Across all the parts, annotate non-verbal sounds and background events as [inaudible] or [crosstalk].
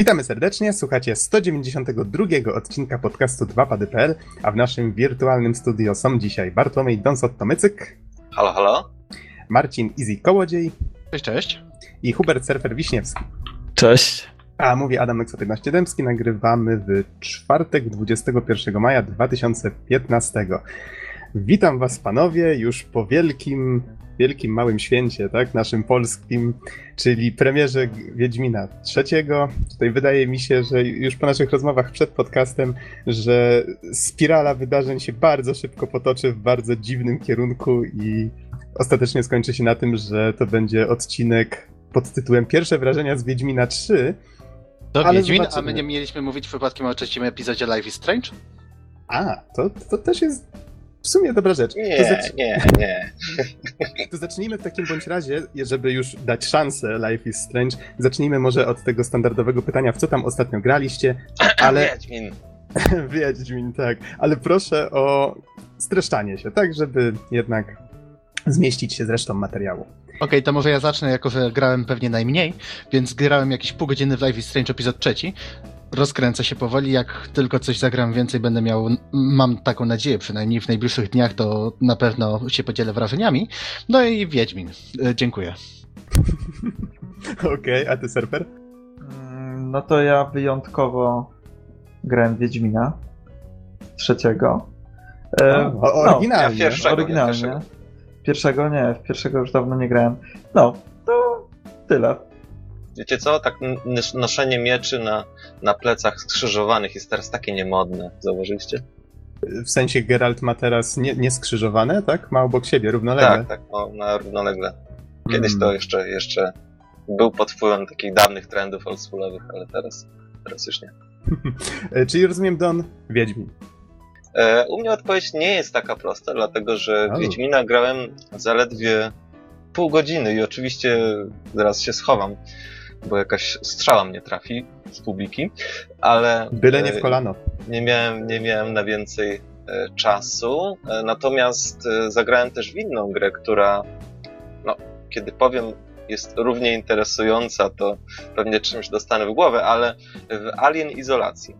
Witamy serdecznie, słuchacie 192 odcinka podcastu 2pady.pl, a w naszym wirtualnym studio są dzisiaj Bartłomiej Donsot-Tomycyk. Halo, halo. Marcin Easy Kołodziej. Cześć, cześć. I Hubert Surfer Wiśniewski. Cześć. A mówi Adam Eksotyk Dębski, nagrywamy w czwartek 21 maja 2015. Witam was panowie już po wielkim, wielkim małym święcie, tak, naszym polskim, czyli premierze Wiedźmina trzeciego. Tutaj wydaje mi się, że już po naszych rozmowach przed podcastem, że spirala wydarzeń się bardzo szybko potoczy w bardzo dziwnym kierunku i ostatecznie skończy się na tym, że to będzie odcinek pod tytułem Pierwsze wrażenia z Wiedźmina 3. To ale Wiedźmin, zobaczymy. a my nie mieliśmy mówić przypadkiem o trzecim epizodzie Life is Strange? A, to, to też jest w sumie dobra rzecz. Nie, zacz... nie, nie. [laughs] To zacznijmy w takim bądź razie, żeby już dać szansę Life is Strange, zacznijmy może od tego standardowego pytania, w co tam ostatnio graliście, [laughs] ale... Wiedźmin. [laughs] Wiedźmin, tak. Ale proszę o streszczanie się, tak, żeby jednak zmieścić się z resztą materiału. Okej, okay, to może ja zacznę, jako że grałem pewnie najmniej, więc grałem jakieś pół godziny w Life is Strange epizod trzeci. Rozkręcę się powoli, jak tylko coś zagram więcej będę miał, mam taką nadzieję przynajmniej w najbliższych dniach, to na pewno się podzielę wrażeniami. No i Wiedźmin. E, dziękuję. [laughs] Okej, okay, a ty Serper? Mm, no to ja wyjątkowo grałem Wiedźmina trzeciego. E, o, oryginalnie. No, ja pierwszego, oryginalnie. Pierwszego. pierwszego nie, w pierwszego już dawno nie grałem. No, to tyle. Wiecie co, tak noszenie mieczy na, na plecach skrzyżowanych jest teraz takie niemodne, zauważyliście? W sensie Geralt ma teraz nie, nie skrzyżowane, tak? Ma obok siebie, równolegle. Tak, tak, no, na równolegle. Kiedyś to hmm. jeszcze, jeszcze był pod wpływem takich dawnych trendów oldschoolowych, ale teraz, teraz już nie. [laughs] Czyli rozumiem, Don, Wiedźmin. E, u mnie odpowiedź nie jest taka prosta, dlatego że oh. Wiedźmina grałem zaledwie pół godziny i oczywiście zaraz się schowam bo jakaś strzała mnie trafi z publiki, ale... Byle nie w e, kolano. Nie miałem, nie miałem na więcej e, czasu, e, natomiast zagrałem też w inną grę, która, no, kiedy powiem, jest równie interesująca, to pewnie czymś dostanę w głowę, ale w Alien Izolacji.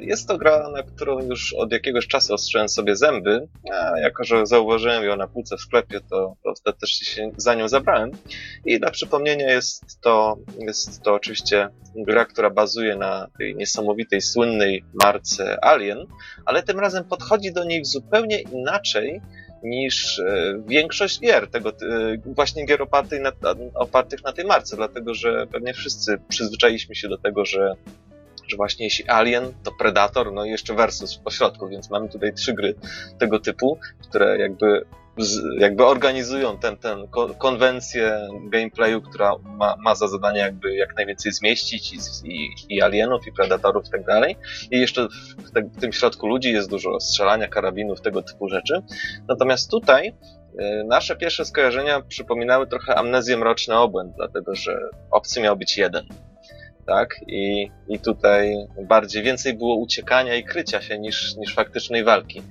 Jest to gra, na którą już od jakiegoś czasu ostrzyłem sobie zęby, a jako że zauważyłem ją na półce w sklepie, to, ostatecznie się za nią zabrałem. I dla przypomnienia jest to, jest to oczywiście gra, która bazuje na tej niesamowitej, słynnej marce Alien, ale tym razem podchodzi do niej zupełnie inaczej niż e, większość gier, tego, e, właśnie gier opartych na, opartych na tej marce, dlatego że pewnie wszyscy przyzwyczailiśmy się do tego, że że właśnie jeśli Alien, to Predator, no i jeszcze Versus w pośrodku, więc mamy tutaj trzy gry tego typu, które jakby jakby organizują ten, ten konwencję gameplayu, która ma, ma za zadanie jakby jak najwięcej zmieścić i, i, i alienów, i predatorów i tak dalej. I jeszcze w, te, w, tym środku ludzi jest dużo strzelania, karabinów, tego typu rzeczy. Natomiast tutaj y, nasze pierwsze skojarzenia przypominały trochę amnezję Mroczny Obłęd, dlatego że obcy miał być jeden tak? I, I tutaj bardziej więcej było uciekania i krycia się niż, niż faktycznej walki.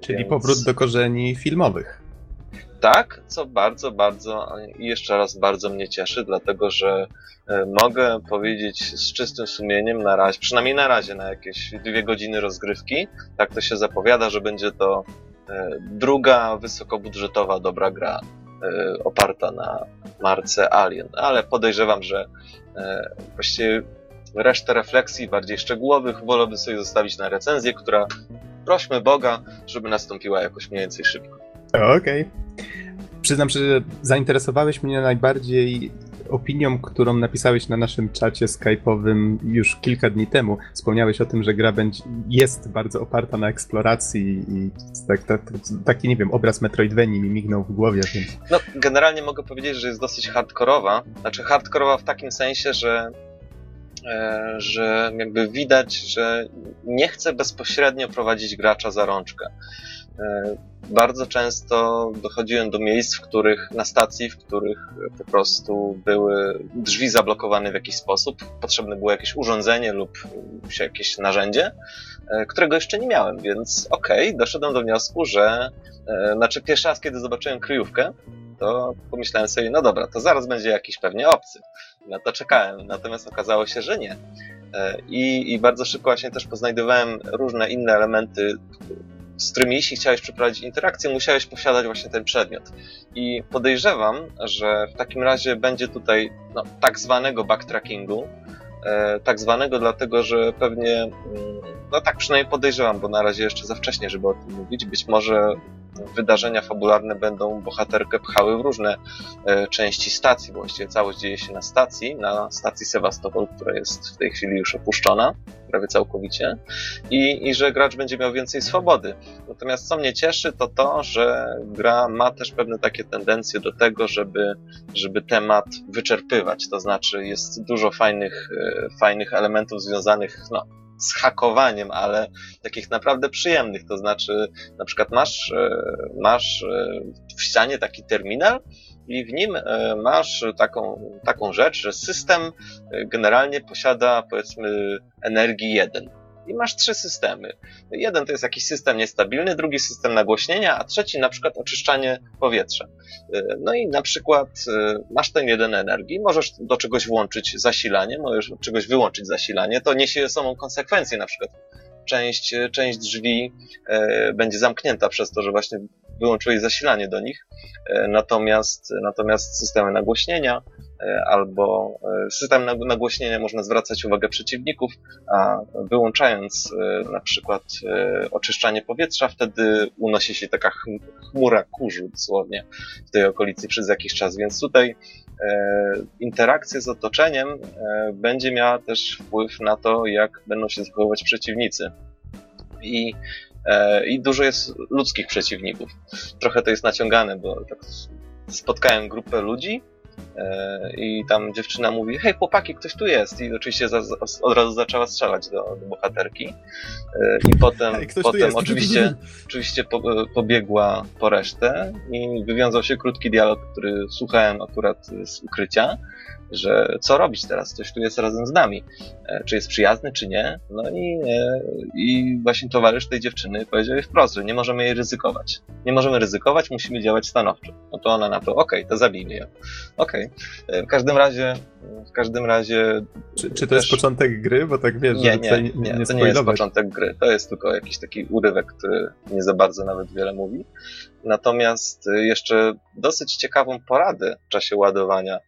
Czyli Więc... powrót do korzeni filmowych. Tak, co bardzo, bardzo i jeszcze raz bardzo mnie cieszy, dlatego że e, mogę powiedzieć z czystym sumieniem na razie, przynajmniej na razie, na jakieś dwie godziny rozgrywki. Tak to się zapowiada, że będzie to e, druga wysokobudżetowa dobra gra e, oparta na marce Alien, ale podejrzewam, że właściwie resztę refleksji bardziej szczegółowych wolałbym sobie zostawić na recenzję, która prośmy Boga, żeby nastąpiła jakoś mniej więcej szybko. Okej. Okay. Przyznam, że zainteresowałeś mnie najbardziej opinią, którą napisałeś na naszym czacie skype'owym już kilka dni temu. Wspomniałeś o tym, że gra będzie, jest bardzo oparta na eksploracji i tak, tak, taki, nie wiem, obraz Metroidvanii mi mignął w głowie. Więc... No, generalnie mogę powiedzieć, że jest dosyć hardkorowa. Znaczy hardkorowa w takim sensie, że e, że jakby widać, że nie chce bezpośrednio prowadzić gracza za rączkę. E, bardzo często dochodziłem do miejsc, w których, na stacji, w których po prostu były drzwi zablokowane w jakiś sposób, potrzebne było jakieś urządzenie lub jakieś narzędzie, e, którego jeszcze nie miałem, więc okej, okay, doszedłem do wniosku, że, e, znaczy pierwszy raz, kiedy zobaczyłem kryjówkę, to pomyślałem sobie, no dobra, to zaraz będzie jakiś pewnie obcy. Na to czekałem, natomiast okazało się, że nie. I, I bardzo szybko właśnie też poznajdowałem różne inne elementy, z którymi jeśli chciałeś przeprowadzić interakcję, musiałeś posiadać właśnie ten przedmiot. I podejrzewam, że w takim razie będzie tutaj no, tak zwanego backtrackingu, e, tak zwanego dlatego, że pewnie, mm, no tak przynajmniej podejrzewam, bo na razie jeszcze za wcześnie, żeby o tym mówić, być może wydarzenia fabularne będą bohaterkę pchały w różne e, części stacji, właściwie całość dzieje się na stacji, na stacji Sewastopol, która jest w tej chwili już opuszczona, prawie całkowicie, i, i że gracz będzie miał więcej swobody. Natomiast co mnie cieszy, to to, że gra ma też pewne takie tendencje do tego, żeby, żeby temat wyczerpywać, to znaczy jest dużo fajnych, e, fajnych elementów związanych, no, z hakowaniem, ale takich naprawdę przyjemnych. To znaczy, na przykład masz, e, masz e, w ścianie taki terminal i w nim e, masz taką, taką rzecz, że system generalnie posiada powiedzmy energii 1 i masz trzy systemy. Jeden to jest jakiś system niestabilny, drugi system nagłośnienia, a trzeci na przykład oczyszczanie powietrza. No i na przykład e, masz ten jeden energii, możesz do czegoś włączyć zasilanie, możesz do czegoś wyłączyć zasilanie, to niesie sobą konsekwencje, na przykład część, część drzwi e, będzie zamknięta przez to, że właśnie wyłączyłeś zasilanie do nich, e, natomiast, natomiast systemy nagłośnienia albo e, system nagłośnienia można zwracać uwagę przeciwników, a wyłączając e, na przykład oczyszczanie powietrza, wtedy unosi się taka chmura kurzu dosłownie w tej okolicy przez jakiś czas, więc tutaj interakcja z otoczeniem będzie miała też wpływ na to, jak będą się zachowywać przeciwnicy. I i dużo jest ludzkich przeciwników. Trochę to jest naciągane, bo tak spotkałem grupę ludzi, E, I tam dziewczyna mówi, hej chłopaki, ktoś tu jest. I oczywiście za, od razu zaczęła strzelać do, do bohaterki. E, I potem, hej, potem oczywiście, [laughs] oczywiście po, pobiegła po resztę i wywiązał się krótki dialog, który słuchałem akurat z ukrycia że co robić teraz, ktoś tu jest razem z nami, e, czy jest przyjazny, czy nie. No i, e, i właśnie towarzysz tej dziewczyny powiedział jej wprost, że nie możemy jej ryzykować. Nie możemy ryzykować, musimy działać stanowczo. No to ona na to, okej, okay, to zabijmy ją. Okej. Okay. E, w każdym razie, w każdym razie... Czy, czy to też... jest początek gry? Bo tak wiesz, nie, nie, nie, nie, nie to nie jest początek gry. To jest tylko jakiś taki urywek, który nie za bardzo nawet wiele mówi. Natomiast jeszcze dosyć ciekawą poradę w czasie ładowania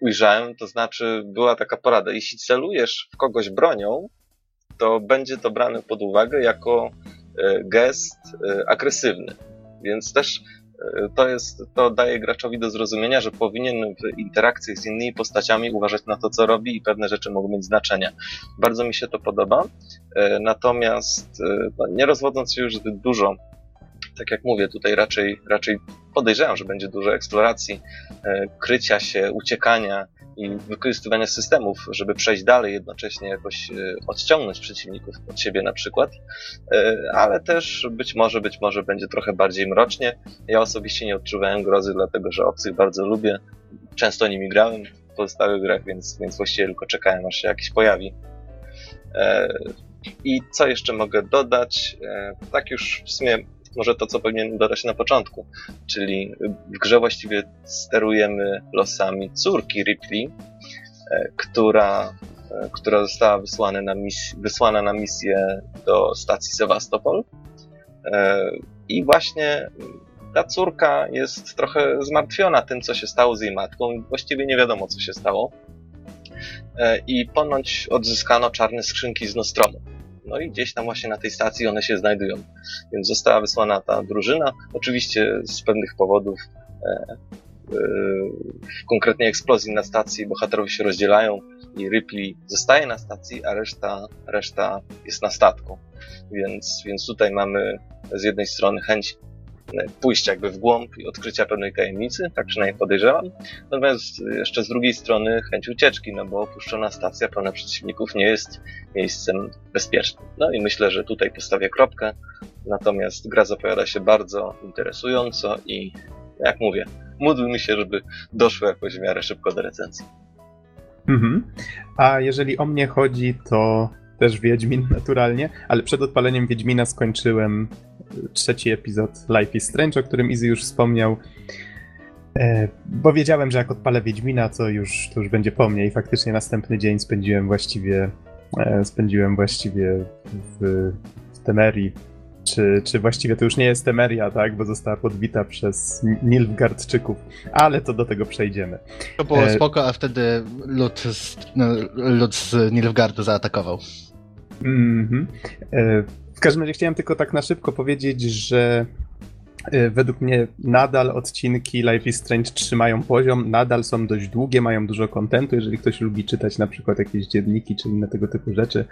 ujrzałem, to znaczy była taka porada. Jeśli celujesz w kogoś bronią, to będzie to brane pod uwagę jako e, gest e, agresywny. Więc też e, to jest, to daje graczowi do zrozumienia, że powinien w interakcjach z innymi postaciami uważać na to, co robi i pewne rzeczy mogą mieć znaczenie. Bardzo mi się to podoba. Natomiast no, nie rozwodząc się już zbyt dużo tak jak mówię, tutaj raczej, raczej podejrzewam, że będzie dużo eksploracji, e, krycia się, uciekania i wykorzystywania systemów, żeby przejść dalej, jednocześnie jakoś e, odciągnąć przeciwników od siebie na przykład, e, ale też być może, być może będzie trochę bardziej mrocznie. Ja osobiście nie odczuwałem grozy, dlatego że obcych bardzo lubię. Często nimi grałem w pozostałych grach, więc, więc właściwie tylko czekałem, aż się jakiś pojawi. I co jeszcze mogę dodać? Tak już w sumie może to, co powinien dodać na początku, czyli w grze właściwie sterujemy losami córki Ripley, e, która, e, która została wysłana na, mis wysłana na misję do stacji Sewastopol. E, I właśnie ta córka jest trochę zmartwiona tym, co się stało z jej matką. Właściwie nie wiadomo, co się stało. I ponoć odzyskano czarne skrzynki z Nostromu. No i gdzieś tam właśnie na tej stacji one się znajdują. Więc została wysłana ta drużyna. Oczywiście z pewnych powodów e, e, w konkretnej eksplozji na stacji bohaterowie się rozdzielają i Ripley zostaje na stacji, a reszta, reszta jest na statku. Więc, więc tutaj mamy z jednej strony chęć pójść jakby w głąb i odkrycia pewnej tajemnicy, tak przynajmniej podejrzewam. Natomiast jeszcze z drugiej strony chęć ucieczki, no bo opuszczona stacja pełna przeciwników nie jest miejscem bezpiecznym. No i myślę, że tutaj postawię kropkę. Natomiast gra zapowiada się bardzo interesująco i jak mówię, módlmy się, żeby doszło jakoś w miarę szybko do recenzji. Mhm. A jeżeli o mnie chodzi, to też Wiedźmin naturalnie, ale przed odpaleniem Wiedźmina skończyłem trzeci epizod Life is Strange, o którym Izzy już wspomniał. E, bo wiedziałem, że jak odpalę Wiedźmina, to już, to już będzie po mnie i faktycznie następny dzień spędziłem właściwie e, spędziłem właściwie w, w Temerii. Czy, czy właściwie to już nie jest Temeria, tak? Bo została podbita przez Nilfgaardczyków, ale to do tego przejdziemy. To było E, spoko, a wtedy lud z, no, lud z Nilfgaardu zaatakował. Mhm. E, W każdym razie chciałem tylko tak na szybko powiedzieć, że e, według mnie nadal odcinki Life is Strange trzymają poziom, nadal są dość długie, mają dużo kontentu, jeżeli ktoś lubi czytać na przykład jakieś dzienniki czy inne tego typu rzeczy,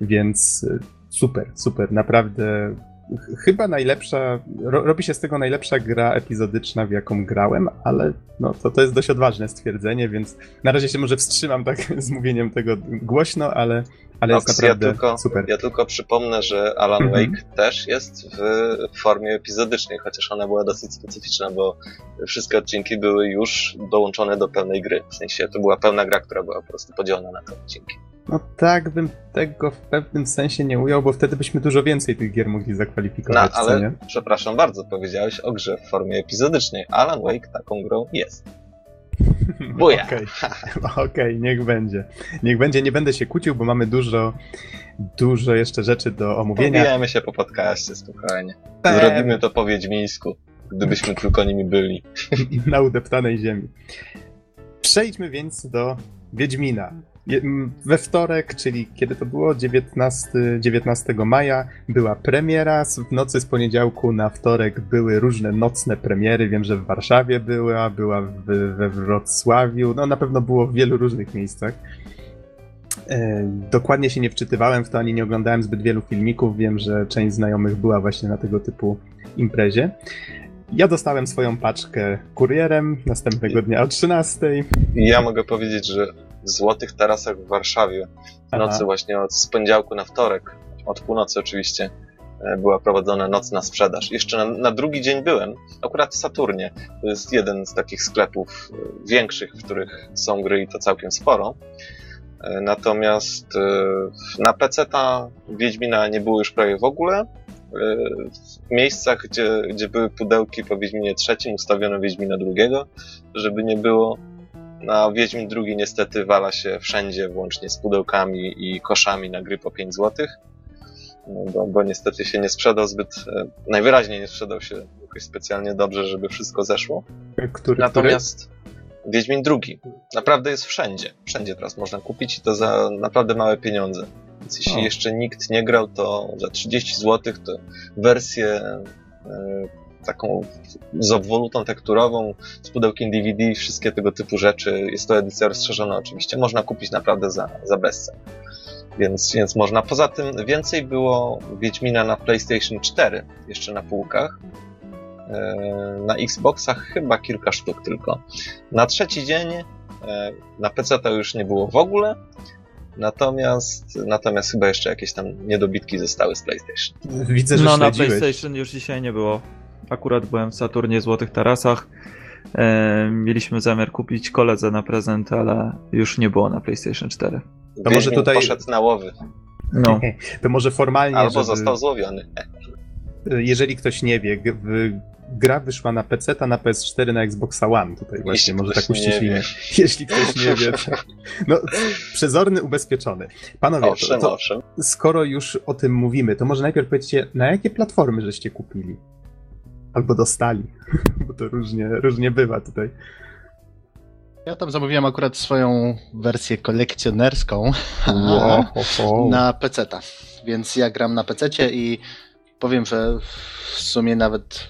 więc e, super, super, naprawdę ch- chyba najlepsza, ro, robi się z tego najlepsza gra epizodyczna, w jaką grałem, ale no, to, to jest dość odważne stwierdzenie, więc na razie się może wstrzymam tak [laughs] z mówieniem tego głośno, ale, ale jest Nox, ja naprawdę tylko, super. ja tylko przypomnę, że Alan Mhm. Wake też jest w formie epizodycznej, chociaż ona była dosyć specyficzna, bo wszystkie odcinki były już dołączone do pełnej gry. W sensie to była pełna gra, która była po prostu podzielona na te odcinki. No tak bym tego w pewnym sensie nie ujął, bo wtedy byśmy dużo więcej tych gier mogli No, zakwalifikować, nie? ale przepraszam bardzo, powiedziałeś o grze w formie epizodycznej. Alan Wake taką grą jest. Buja. [laughs] Okej, Okej, niech będzie. Niech będzie, nie będę się kłócił, bo mamy dużo, dużo jeszcze rzeczy do omówienia. Pobijemy się po podcaście, spokojnie. Eee, Zrobimy to po wiedźmińsku, gdybyśmy tylko nimi byli. [laughs] na udeptanej ziemi. Przejdźmy więc do Wiedźmina. We wtorek, czyli kiedy to było? 19, 19 maja była premiera. W nocy z poniedziałku na wtorek były różne nocne premiery. Wiem, że w Warszawie była, była w, we Wrocławiu. No na pewno było w wielu różnych miejscach. E, Dokładnie się nie wczytywałem w to, ani nie oglądałem zbyt wielu filmików. Wiem, że część znajomych była właśnie na tego typu imprezie. Ja dostałem swoją paczkę kurierem następnego dnia o 13. I ja mogę powiedzieć, że Złotych Tarasach w Warszawie w nocy Aha. właśnie od z poniedziałku na wtorek, od północy oczywiście, e, była prowadzona nocna sprzedaż. Jeszcze na, na drugi dzień byłem, akurat w Saturnie. To jest jeden z takich sklepów e, większych, w których są gry i to całkiem sporo. E, Natomiast na PC ta Wiedźmina nie było już prawie w ogóle. W miejscach, gdzie, gdzie były pudełki po Wiedźminie trzecim, ustawiono Wiedźmina drugiego, żeby nie było. Na Wiedźmin drugi niestety wala się wszędzie, włącznie z pudełkami i koszami na gry po 5 zł. Bo, bo niestety się nie sprzedał zbyt, e, najwyraźniej nie sprzedał się jakoś specjalnie dobrze, żeby wszystko zeszło. Który, Natomiast Wiedźmin drugi naprawdę jest wszędzie. Wszędzie teraz można kupić i to za naprawdę małe pieniądze. Więc jeśli O. jeszcze nikt nie grał, to za 30 zł to wersję e, taką z obwolutą tekturową, z pudełkiem DVD, wszystkie tego typu rzeczy. Jest to edycja rozszerzona oczywiście. Można kupić naprawdę za, za bezcen. Więc, więc można. Poza tym więcej było Wiedźmina na PlayStation 4 jeszcze na półkach. E, Na Xboxach chyba kilka sztuk tylko. Na trzeci dzień e, na PC to już nie było w ogóle. Natomiast, natomiast chyba jeszcze jakieś tam niedobitki zostały z PlayStation. Widzę, że No na śledziłeś. PlayStation już dzisiaj nie było. Akurat byłem w Saturnie Złotych Tarasach. E, mieliśmy zamiar kupić koledze na prezent, ale już nie było na PlayStation 4. To może tutaj- poszedł na łowy. No. [laughs] To może formalnie, Albo żeby, został złowiony. jeżeli ktoś nie wie, gra wyszła na PC, a na PS4, na Xboxa One. Tutaj właśnie, Jeśli może ktoś tak nie uściślimy. wie. [laughs] Jeśli ktoś nie wie. Tak. No, przezorny, ubezpieczony. Panowie, to, Owszem, to, owszem. skoro już o tym mówimy, to może najpierw powiedzcie, na jakie platformy żeście kupili? Albo dostali, [laughs] bo to różnie, różnie bywa tutaj. Ja tam zamówiłem akurat swoją wersję kolekcjonerską Wow, [laughs] ho. na PC-ta. Więc ja gram na PC-cie i powiem, że w sumie nawet.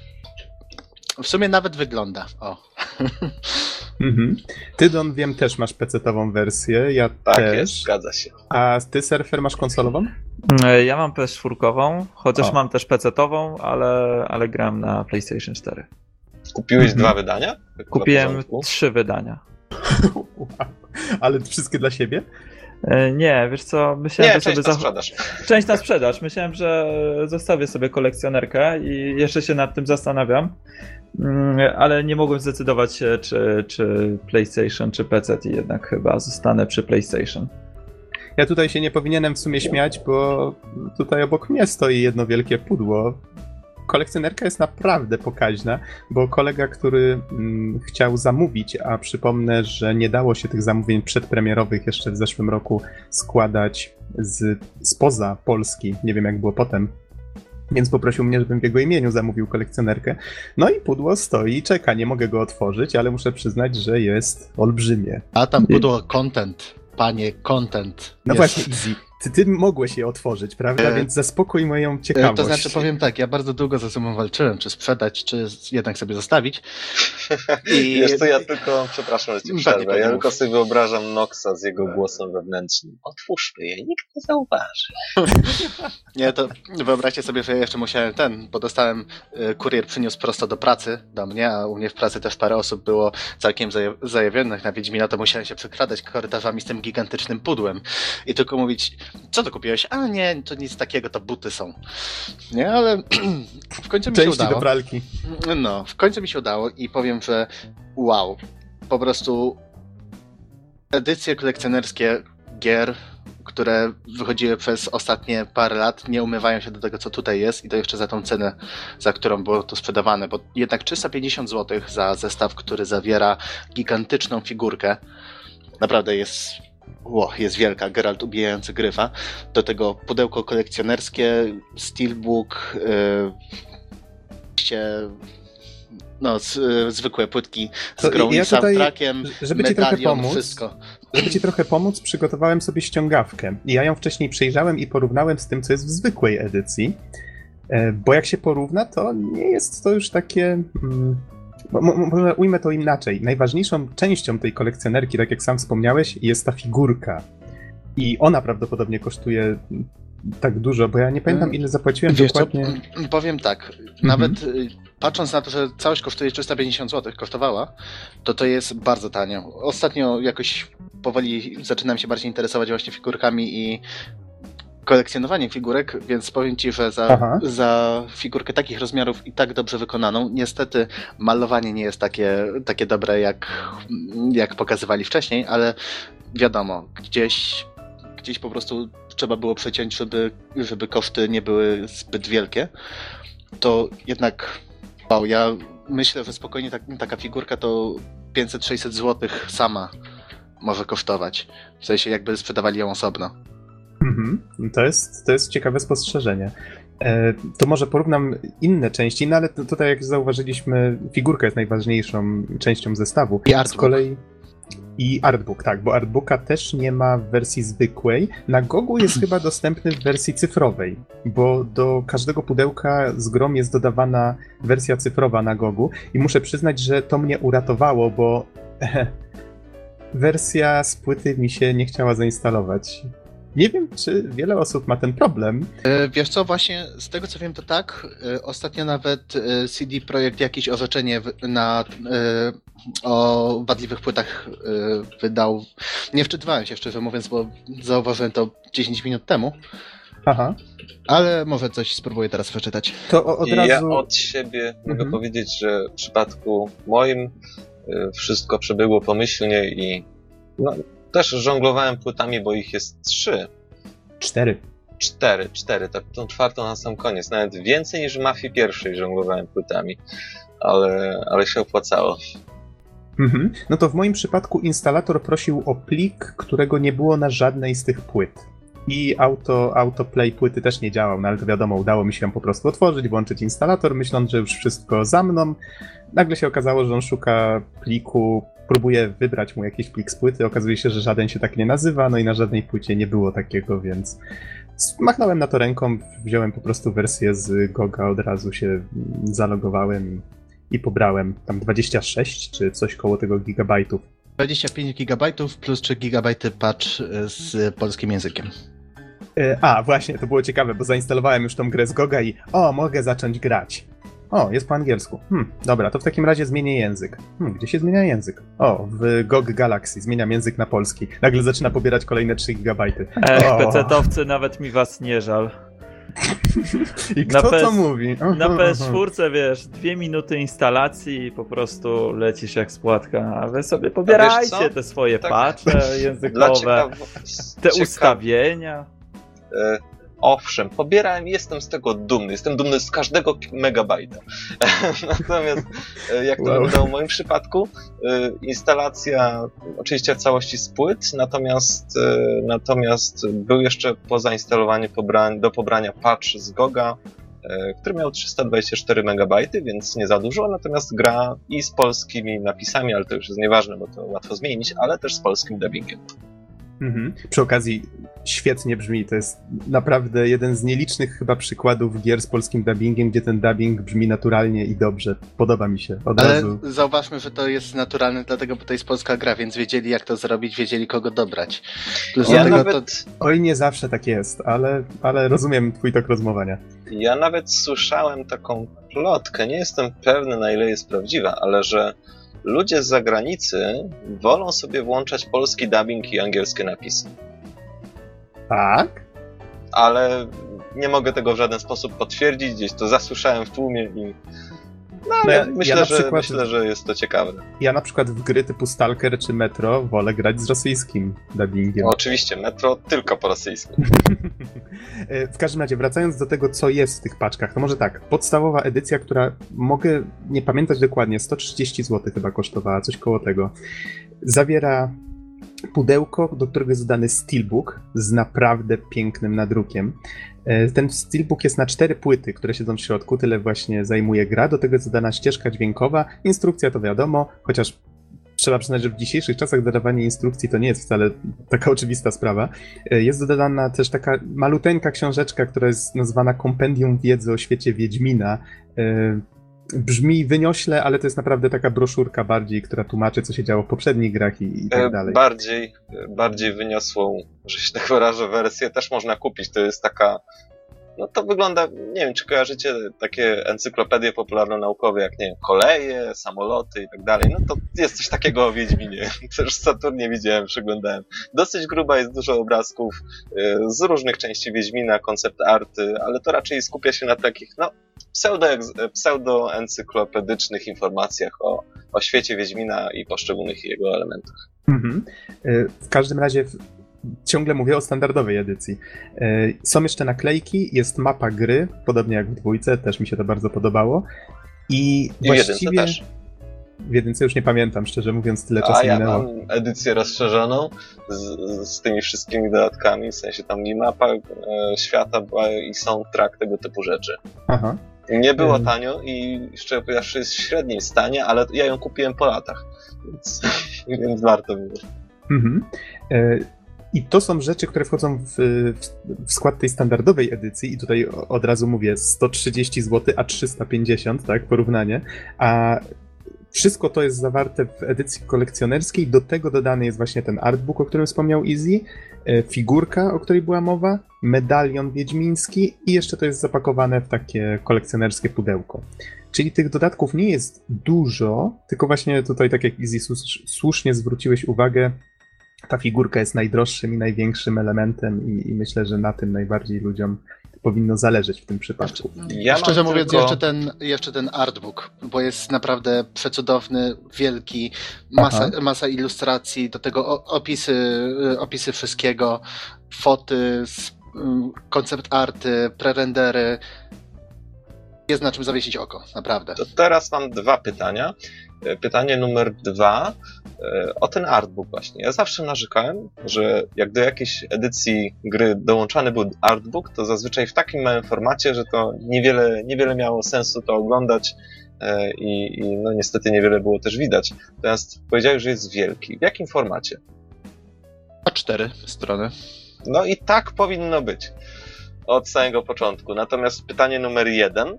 W sumie nawet wygląda. O. [laughs] Mhm. Ty, Don, wiem, też masz PC-tową wersję, ja Tak też. jest, zgadza się. A ty, Surfer, masz konsolową? E, Ja mam PS4, chociaż O. mam też PC-tową, ale, ale gram na PlayStation 4. Kupiłeś Mhm. dwa wydania? Kupiłem trzy wydania. Wow. [laughs] Ale wszystkie dla siebie? E, Nie, wiesz co, myślałem, Nie, że sobie część na sprzedaż. [laughs] Część na sprzedaż. Myślałem, że zostawię sobie kolekcjonerkę i jeszcze się nad tym zastanawiam. Mm, Ale nie mogłem zdecydować się, czy, czy PlayStation, czy PC i jednak chyba zostanę przy PlayStation. Ja tutaj się nie powinienem w sumie śmiać, bo tutaj obok mnie stoi jedno wielkie pudło. Kolekcjonerka jest naprawdę pokaźna, bo kolega, który mm, chciał zamówić, a przypomnę, że nie dało się tych zamówień przedpremierowych jeszcze w zeszłym roku składać z, spoza Polski, nie wiem jak było potem, więc poprosił mnie, żebym w jego imieniu zamówił kolekcjonerkę. No i pudło stoi czeka, nie mogę go otworzyć, ale muszę przyznać, że jest olbrzymie. A tam pudło content, panie, content. No właśnie, Easy. Ty, ty mogłeś je otworzyć, prawda? E, Więc zaspokój moją E, ciekawość. To znaczy, powiem tak, ja bardzo długo ze sobą walczyłem, czy sprzedać, czy jednak sobie zostawić. [laughs] I Wiesz co, ja tylko, przepraszam, że ci Pewnie, przerwę, ja tylko sobie wyobrażam Noxa z jego głosem wewnętrznym. Otwórzmy je, nikt nie zauważy. [laughs] Nie, to wyobraźcie sobie, że ja jeszcze musiałem ten, bo dostałem, y, kurier przyniósł prosto do pracy, do mnie, a u mnie w pracy też parę osób było całkiem zaja- zajawionych na Wiedźmina, to musiałem się przekradać korytarzami z tym gigantycznym pudłem i tylko mówić, co to kupiłeś? A nie, to nic takiego, to buty są. Nie, ale [clears throat] w końcu mi się udało. do pralki. No, w końcu mi się udało i powiem, że wow, po prostu edycje kolekcjonerskie gier, które wychodziły przez ostatnie parę lat, nie umywają się do tego, co tutaj jest i to jeszcze za tą cenę, za którą było to sprzedawane, bo jednak 350 zł za zestaw, który zawiera gigantyczną figurkę, naprawdę jest Ło, jest wielka, Geralt ubijający gryfa. Do tego pudełko kolekcjonerskie, steelbook, yy, no, z, y, zwykłe płytki z To grą ja i soundtrackiem, żeby ci trochę medalion, pomóc, wszystko. Żeby ci trochę pomóc, przygotowałem sobie ściągawkę. Ja ją wcześniej przejrzałem i porównałem z tym, co jest w zwykłej edycji. E, Bo jak się porówna, to nie jest to już takie. mm, Może ujmę to inaczej. Najważniejszą częścią tej kolekcjonerki, tak jak sam wspomniałeś, jest ta figurka. I ona prawdopodobnie kosztuje mm, tak dużo, bo ja nie pamiętam, ile zapłaciłem Wiesz co, dokładnie. m- powiem tak, nawet y, patrząc na to, że całość kosztuje 350 zł, kosztowała, to to jest bardzo tanio. Ostatnio jakoś powoli zaczynam się bardziej interesować właśnie figurkami i kolekcjonowaniem figurek, więc powiem Ci, że za, Aha. za figurkę takich rozmiarów i tak dobrze wykonaną, niestety malowanie nie jest takie, takie dobre, jak, jak pokazywali wcześniej, ale wiadomo, gdzieś, gdzieś po prostu trzeba było przeciąć, żeby, żeby koszty nie były zbyt wielkie, to jednak wow, ja myślę, że spokojnie tak, taka figurka to 500-600 zł sama może kosztować. W sensie jakby sprzedawali ją osobno. Mhm. To, jest, to jest ciekawe spostrzeżenie. E, To może porównam inne części, no ale tutaj, jak zauważyliśmy, figurka jest najważniejszą częścią zestawu. I Z artbook. kolei. I artbook, tak, bo artbooka też nie ma w wersji zwykłej. Na Gogu jest chyba dostępny w wersji cyfrowej, bo do każdego pudełka z grom jest dodawana wersja cyfrowa na Gogu. I muszę przyznać, że to mnie uratowało, bo [laughs] wersja z płyty mi się nie chciała zainstalować. Nie wiem, czy wiele osób ma ten problem. E, Wiesz co, właśnie z tego co wiem to tak, e, ostatnio nawet e, CD Projekt jakieś orzeczenie na, o wadliwych płytach wydał. Nie wczytywałem się szczerze mówiąc, bo zauważyłem to 10 minut temu, Aha. ale może coś spróbuję teraz przeczytać. To od I razu. ja od siebie mogę Mhm. powiedzieć, że w przypadku moim wszystko przebyło pomyślnie i no, też żonglowałem płytami, bo ich jest trzy. Cztery. Cztery, cztery, tak tą czwartą na sam koniec. Nawet więcej niż w Mafii pierwszej żonglowałem płytami, ale, ale się opłacało. Mhm. No to w moim przypadku instalator prosił o plik, którego nie było na żadnej z tych płyt. I auto, autoplay płyty też nie działał, no ale to wiadomo, udało mi się ją po prostu otworzyć, włączyć instalator, myśląc, że już wszystko za mną. Nagle się okazało, że on szuka pliku, próbuje wybrać mu jakiś plik z płyty, okazuje się, że żaden się tak nie nazywa, no i na żadnej płycie nie było takiego, więc machnąłem na to ręką, wziąłem po prostu wersję z Goga, od razu się zalogowałem i pobrałem tam 26 czy coś koło tego gigabajtów. 25 GB plus 3 GB patch z polskim językiem. E, A, właśnie, to było ciekawe, bo zainstalowałem już tą grę z Goga i o, mogę zacząć grać. O, jest po angielsku. Hmm, dobra, to w takim razie zmienię język. Hmm, gdzie się zmienia język? O, w GOG Galaxy zmieniam język na polski. Nagle zaczyna pobierać kolejne 3 gigabajty. Ech, pecetowcy, nawet mi was nie żal. [laughs] I Na kto PS to mówi? Na Aha, aha. PS4, wiesz, dwie minuty instalacji i po prostu lecisz jak spłatka, a wy sobie pobierajcie te swoje Tak. patche Dla [laughs] językowe, te ustawienia. Owszem, pobierałem jestem z tego dumny. Jestem dumny z każdego megabajta. [laughs] Natomiast e, jak to Wow. wyglądało w moim przypadku, e, instalacja oczywiście w całości z płyt, natomiast, e, natomiast był jeszcze po zainstalowaniu pobrań, do pobrania patch z Goga, który miał 324 megabajty, więc nie za dużo, natomiast gra i z polskimi napisami, ale to już jest nieważne, bo to łatwo zmienić, ale też z polskim dubbingiem. Mhm. Przy okazji, świetnie brzmi. To jest naprawdę jeden z nielicznych chyba przykładów gier z polskim dubbingiem, gdzie ten dubbing brzmi naturalnie i dobrze. Podoba mi się. Od Ale razu. zauważmy, że to jest naturalne, dlatego, bo to jest polska gra, więc wiedzieli jak to zrobić, wiedzieli kogo dobrać. Plus Ja nawet, to... Oj, nie zawsze tak jest, ale, ale rozumiem twój tok rozmowania. ja nawet słyszałem taką plotkę, nie jestem pewny na ile jest prawdziwa, ale że ludzie z zagranicy wolą sobie włączać polski dubbing i angielskie napisy. Tak? Ale nie mogę tego w żaden sposób potwierdzić, gdzieś to zasłyszałem w tłumie i no, ale No ja- myślę, ja na że, przykład- myślę, że jest to ciekawe. Ja na przykład w gry typu Stalker czy Metro wolę grać z rosyjskim dubbingiem. Oczywiście, Metro tylko po rosyjsku. [laughs] E, W każdym razie, wracając do tego, co jest w tych paczkach, to może tak. Podstawowa edycja, która mogę nie pamiętać dokładnie, 130 zł chyba kosztowała, coś koło tego. Zawiera pudełko, do którego jest dodany steelbook z naprawdę pięknym nadrukiem. E, Ten steelbook jest na cztery płyty, które siedzą w środku, tyle właśnie zajmuje gra. Do tego jest dodana ścieżka dźwiękowa. Instrukcja to wiadomo, chociaż trzeba przyznać, że w dzisiejszych czasach dodawanie instrukcji to nie jest wcale taka oczywista sprawa. E, Jest dodana też taka maluteńka książeczka, która jest nazwana Kompendium Wiedzy o świecie Wiedźmina. E, Brzmi wyniośle, ale to jest naprawdę taka broszurka bardziej, która tłumaczy, co się działo w poprzednich grach i, i E, tak dalej. Bardziej, bardziej wyniosłą, że się tak wyrażę, wersję też można kupić. To jest taka. No to wygląda, nie wiem, czy kojarzycie takie encyklopedie popularno-naukowe, jak nie wiem, koleje, samoloty i tak dalej. No to jest coś takiego o Wiedźminie. [laughs] Też w Saturnie widziałem, przeglądałem. Dosyć gruba, jest dużo obrazków e, z różnych części Wiedźmina, koncept arty, ale to raczej skupia się na takich, no, pseudo- pseudo-encyklopedycznych informacjach o, o świecie Wiedźmina i poszczególnych jego elementach. Mhm. E, W każdym razie ciągle mówię o standardowej edycji. E, Są jeszcze naklejki, jest mapa gry, podobnie jak w dwójce, też mi się to bardzo podobało. I I właściwie też. w jedynce już nie pamiętam, szczerze mówiąc, tyle czasu A ja minęło. mam edycję rozszerzoną z, z tymi wszystkimi dodatkami, w sensie tam i mapa e, świata była i soundtrack, tego typu rzeczy. Aha. Nie było Mhm. tanio i szczerze powiedziawszy jest w średnim stanie, ale ja ją kupiłem po latach, więc, [laughs] więc warto było. Mhm. E, I to są rzeczy, które wchodzą w, w- skład tej standardowej edycji. I tutaj od razu mówię 130 zł, a 350, tak, porównanie, a wszystko to jest zawarte w edycji kolekcjonerskiej, do tego dodany jest właśnie ten artbook, o którym wspomniał Easy, e, figurka, o której była mowa, medalion wiedźmiński i jeszcze to jest zapakowane w takie kolekcjonerskie pudełko. Czyli tych dodatków nie jest dużo, tylko właśnie tutaj, tak jak słusz- słusznie zwróciłeś uwagę, ta figurka jest najdroższym i największym elementem i, i myślę, że na tym najbardziej ludziom powinno zależeć w tym przypadku. Ja Szczerze mówiąc, tylko- jeszcze, ten, jeszcze ten artbook, bo jest naprawdę przecudowny, wielki, masa, Aha. masa ilustracji, do tego opisy, y, opisy wszystkiego, foty, ym, koncept arty, prerendery. Jest na czym zawiesić oko, naprawdę. To teraz mam dwa pytania. E, Pytanie numer dwa e, o ten artbook właśnie. Ja zawsze narzekałem, że jak do jakiejś edycji gry dołączany był artbook, to zazwyczaj w takim małym formacie, że to niewiele, niewiele miało sensu to oglądać e, i, i no niestety niewiele było też widać. Natomiast powiedziałeś, że jest wielki. W jakim formacie? A cztery strony. No i tak powinno być od samego początku. Natomiast pytanie numer jeden.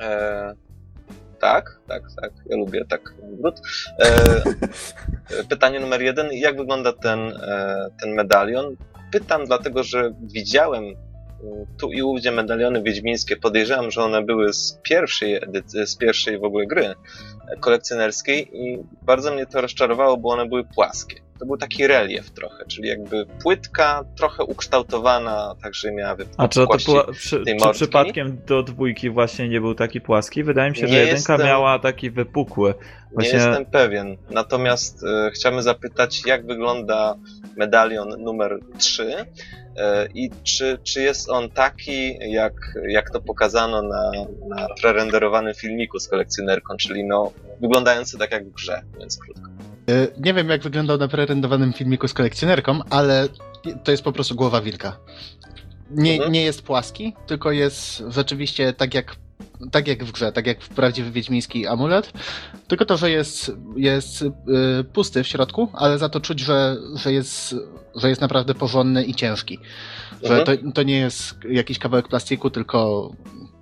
E, tak, tak, tak. Ja lubię tak wrót. E, [laughs] pytanie numer jeden. Jak wygląda ten, e, ten medalion? Pytam dlatego, że widziałem mm, tu i ówdzie medaliony wiedźmińskie. Podejrzewam, że one były z pierwszej edycji, z pierwszej w ogóle gry kolekcjonerskiej i bardzo mnie to rozczarowało, bo one były płaskie. To był taki relief trochę, czyli jakby płytka trochę ukształtowana, tak że miała A czy, to była, przy, czy przypadkiem do dwójki właśnie nie był taki płaski? Wydaje mi się, że Nie jedynka jestem- miała taki wypukły. Nie Właśnie jestem pewien. Natomiast e, chciałbym zapytać, jak wygląda medalion numer 3 e, i czy, czy jest on taki, jak, jak to pokazano na, na prerenderowanym filmiku z kolekcjonerką, czyli no, wyglądający tak jak w grze, mówiąc krótko. Y, Nie wiem, jak wyglądał na prerendowanym filmiku z kolekcjonerką, ale to jest po prostu głowa wilka. Nie, Mhm. nie jest płaski, tylko jest rzeczywiście tak jak, tak jak w grze, tak jak w prawdziwy wiedźmiński amulet. Tylko to, że jest, jest y, pusty w środku, ale za to czuć, że, że, jest, że jest naprawdę porządny i ciężki. Że Mhm. to, to nie jest jakiś kawałek plastiku, tylko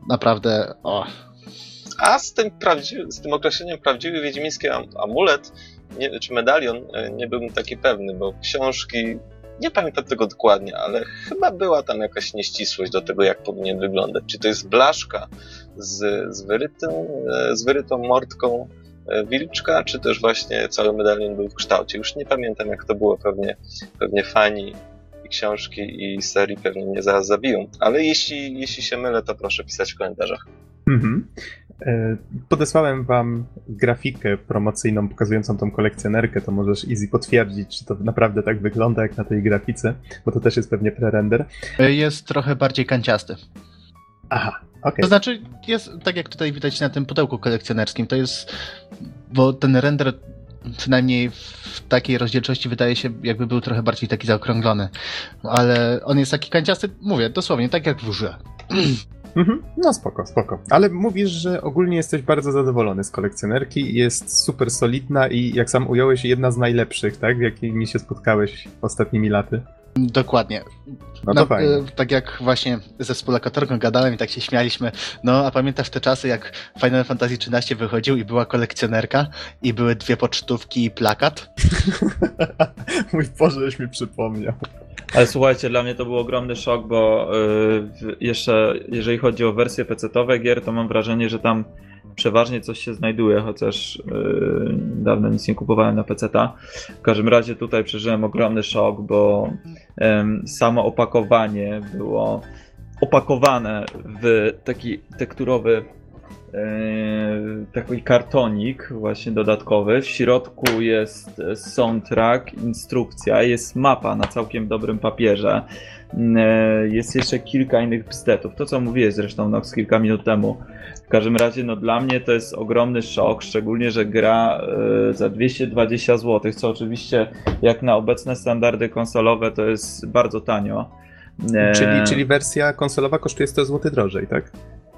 naprawdę. O, A z tym, z tym określeniem prawdziwy wiedźmiński am- amulet, nie, czy medalion, e, nie byłem taki pewny, bo książki, nie pamiętam tego dokładnie, ale chyba była tam jakaś nieścisłość do tego, jak powinien wyglądać. Czy to jest blaszka z, z, wyrytą, e, z wyrytą mordką e, wilczka, czy też właśnie cały medalion był w kształcie. Już nie pamiętam, jak to było, pewnie, pewnie fani i książki i serii pewnie mnie zaraz zabiją. Ale jeśli, jeśli się mylę, to proszę pisać w komentarzach. Mhm. E, Podesłałem wam grafikę promocyjną pokazującą tą kolekcjonerkę, to możesz easy potwierdzić, czy to naprawdę tak wygląda jak na tej grafice, bo to też jest pewnie prerender. y, jest trochę bardziej kanciasty. Aha, okej. To znaczy, jest tak jak tutaj widać na tym pudełku kolekcjonerskim, to jest, bo ten render przynajmniej w takiej rozdzielczości wydaje się, jakby był trochę bardziej taki zaokrąglony. Ale on jest taki kanciasty, mówię, dosłownie, tak jak w grze. [clears throat] Mhm. No spoko, spoko. Ale mówisz, że ogólnie jesteś bardzo zadowolony z kolekcjonerki, jest super solidna i jak sam ująłeś, jedna z najlepszych, tak? W jakimi się spotkałeś ostatnimi laty. Dokładnie. No to Na- fajnie. e, Tak jak właśnie ze współlokatorką gadałem i tak się śmialiśmy. No, a pamiętasz te czasy, jak Final Fantasy XIII wychodził i była kolekcjonerka i były dwie pocztówki i plakat? [laughs] Mój Boże, już mi przypomniał. Ale słuchajcie, dla mnie to był ogromny szok, bo y, w- jeszcze jeżeli chodzi o wersje PC-owe gier, to mam wrażenie, że tam przeważnie coś się znajduje, chociaż y, dawno nic nie kupowałem na PC-ta. W każdym razie tutaj przeżyłem ogromny szok, bo em, samo opakowanie było opakowane w taki tekturowy e, taki kartonik właśnie dodatkowy. W środku jest soundtrack, instrukcja, jest mapa na całkiem dobrym papierze. E, Jest jeszcze kilka innych bzdetów. To co mówiłeś zresztą Nox kilka minut temu. W każdym razie no dla mnie to jest ogromny szok, szczególnie, że gra e, za 220 zł, co oczywiście jak na obecne standardy konsolowe to jest bardzo tanio. E, Czyli, czyli wersja konsolowa kosztuje 100 zł drożej, tak?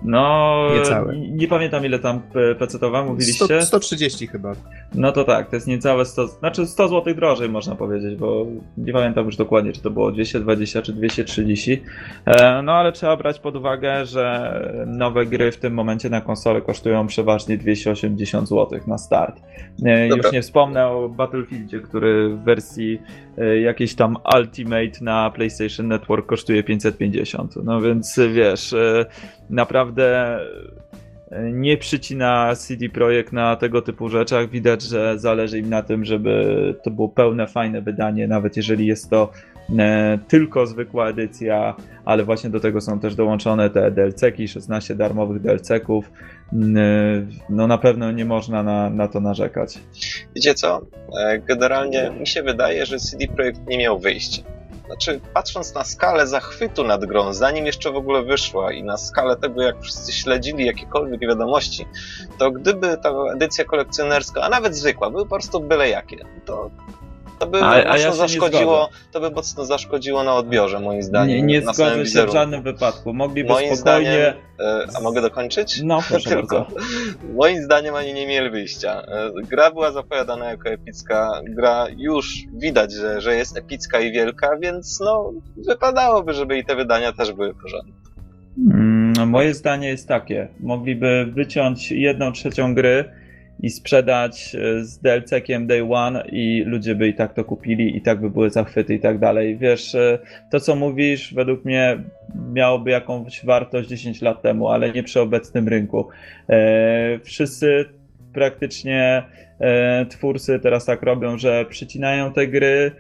No, Niecałe. nie, pamiętam ile tam PC-towa mówiliście. 100, 130 chyba. No to tak, to jest niecałe 100, znaczy 100 zł drożej można powiedzieć, bo nie pamiętam już dokładnie, czy to było 220 czy 230. E, No ale trzeba brać pod uwagę, że nowe gry w tym momencie na konsolę kosztują przeważnie 280 zł na start. E, Dobra. Już nie wspomnę o Battlefieldzie, który w wersji e, jakiejś tam Ultimate na PlayStation Network kosztuje 550. No więc e, wiesz, e, naprawdę nie przycina CD Projekt na tego typu rzeczach. Widać, że zależy im na tym, żeby to było pełne, fajne wydanie, nawet jeżeli jest to tylko zwykła edycja, ale właśnie do tego są też dołączone te DLC-ki, 16 darmowych DLC-ków. Mm, e, No na pewno nie można na, na to narzekać. Wiecie co? E, Generalnie mi się wydaje, że CD Projekt nie miał wyjścia. Znaczy, patrząc na skalę zachwytu nad grą, zanim jeszcze w ogóle wyszła i na skalę tego, jak wszyscy śledzili jakiekolwiek wiadomości, to gdyby ta edycja kolekcjonerska, a nawet zwykła, były po prostu byle jakie, to, to by A- a ja zaszkodziło, to by mocno zaszkodziło na odbiorze, moim zdaniem. Nie, nie zgodzę się w wizerunku. żadnym wypadku. Mogliby Moim spokojnie... zdaniem, e, a mogę dokończyć? No proszę [laughs] Tylko. bardzo. Moim zdaniem oni nie mieli wyjścia. E, Gra była zapowiadana jako epicka. Gra już widać, że, że jest epicka i wielka, więc no wypadałoby, żeby i te wydania też były porządne. Mm, Moje zdanie jest takie: mogliby wyciąć jedną trzecią gry i sprzedać e, z DLC-kiem Day One i ludzie by i tak to kupili i tak by były zachwyty i tak dalej. Wiesz, e, to co mówisz według mnie miałoby jakąś wartość 10 lat temu, ale nie przy obecnym rynku. E, Wszyscy praktycznie twórcy teraz tak robią, że przycinają te gry,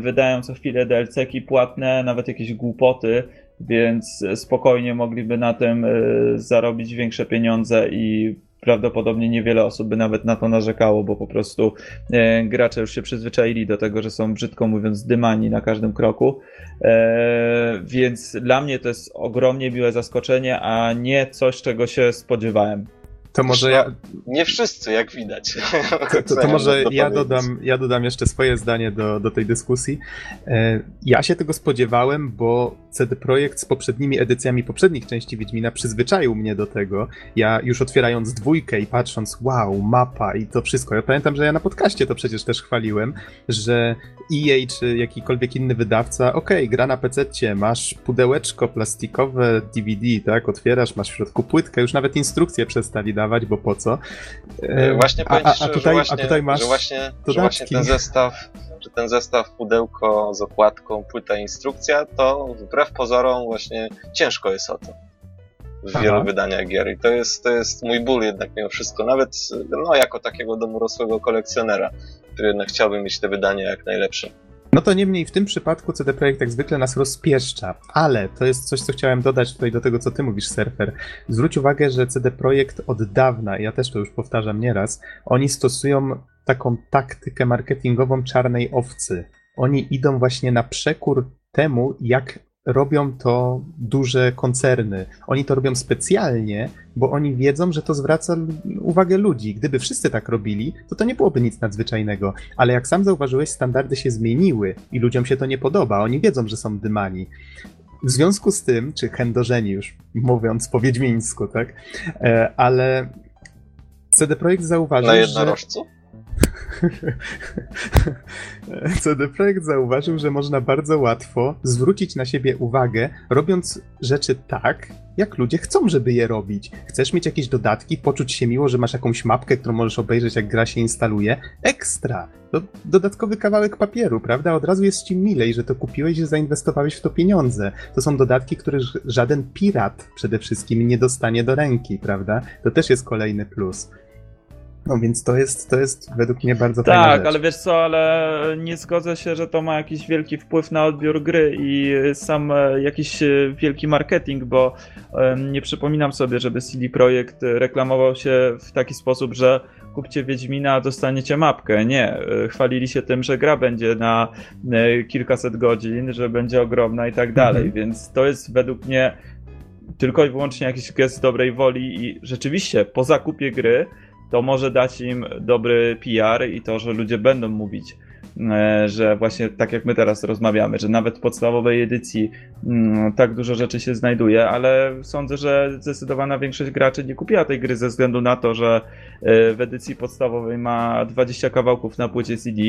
wydają co chwilę DLC-ki płatne, nawet jakieś głupoty, więc spokojnie mogliby na tym zarobić większe pieniądze i prawdopodobnie niewiele osób by nawet na to narzekało, bo po prostu e, gracze już się przyzwyczaili do tego, że są brzydko mówiąc dymani na każdym kroku. E, więc dla mnie to jest ogromnie miłe zaskoczenie, a nie coś, czego się spodziewałem. To może ja, Nie wszyscy, jak widać. [laughs] to, to, to może ja dodam, ja dodam jeszcze swoje zdanie do, do tej dyskusji. E, Ja się tego spodziewałem, bo CD Projekt z poprzednimi edycjami poprzednich części Wiedźmina przyzwyczaił mnie do tego. Ja już otwierając dwójkę i patrząc, wow, mapa i to wszystko. Ja pamiętam, że ja na podcaście to przecież też chwaliłem, że EA czy jakikolwiek inny wydawca, okej, gra na PC, masz pudełeczko plastikowe DVD, tak? Otwierasz, masz w środku płytkę, już nawet instrukcje przestali dawać, bo po co. E, Właśnie a, a, a, tutaj, właśnie, a tutaj masz że właśnie, że właśnie ten zestaw, że ten zestaw pudełko z okładką, płyta, instrukcja, to wbrew pozorom właśnie ciężko jest o to. W Aha. wielu wydaniach gier. I to jest, to jest mój ból jednak mimo wszystko. Nawet no, jako takiego domorosłego kolekcjonera, który jednak chciałby mieć te wydania jak najlepsze. No to niemniej w tym przypadku CD Projekt jak zwykle nas rozpieszcza, ale to jest coś, co chciałem dodać tutaj do tego, co ty mówisz, surfer. Zwróć uwagę, że CD Projekt od dawna, ja też to już powtarzam nieraz, oni stosują taką taktykę marketingową czarnej owcy. Oni idą właśnie na przekór temu, jak robią to duże koncerny. Oni to robią specjalnie, bo oni wiedzą, że to zwraca uwagę ludzi. Gdyby wszyscy tak robili, to to nie byłoby nic nadzwyczajnego. Ale jak sam zauważyłeś, standardy się zmieniły i ludziom się to nie podoba. Oni wiedzą, że są dymani. W związku z tym, czy chędożeni już mówiąc po wiedźmińsku, tak? E, ale CD Projekt zauważył, Na że... [laughs] CD Projekt zauważył, że można bardzo łatwo zwrócić na siebie uwagę, robiąc rzeczy tak, jak ludzie chcą, żeby je robić. Chcesz mieć jakieś dodatki, poczuć się miło, że masz jakąś mapkę, którą możesz obejrzeć, jak gra się instaluje. Ekstra! To dodatkowy kawałek papieru, prawda? Od razu jest ci milej, że to kupiłeś i zainwestowałeś w to pieniądze. To są dodatki, które ż- żaden pirat przede wszystkim nie dostanie do ręki, prawda? To też jest kolejny plus. No więc to jest, to jest według mnie bardzo fajna Tak, ale wiesz co, ale nie zgodzę się, że to ma jakiś wielki wpływ na odbiór gry i sam e, jakiś e, wielki marketing, bo nie przypominam sobie, żeby CD Projekt reklamował się w taki sposób, że kupcie Wiedźmina, a dostaniecie mapkę. Nie, e, chwalili się tym, że gra będzie na kilkaset godzin, że będzie ogromna i tak dalej, Mhm. więc to jest według mnie tylko i wyłącznie jakiś gest dobrej woli i rzeczywiście po zakupie gry to może dać im dobry PR i to, że ludzie będą mówić, e, że właśnie tak jak my teraz rozmawiamy, że nawet w podstawowej edycji mm, tak dużo rzeczy się znajduje, ale sądzę, że zdecydowana większość graczy nie kupiła tej gry ze względu na to, że e, w edycji podstawowej ma 20 kawałków na płycie CD,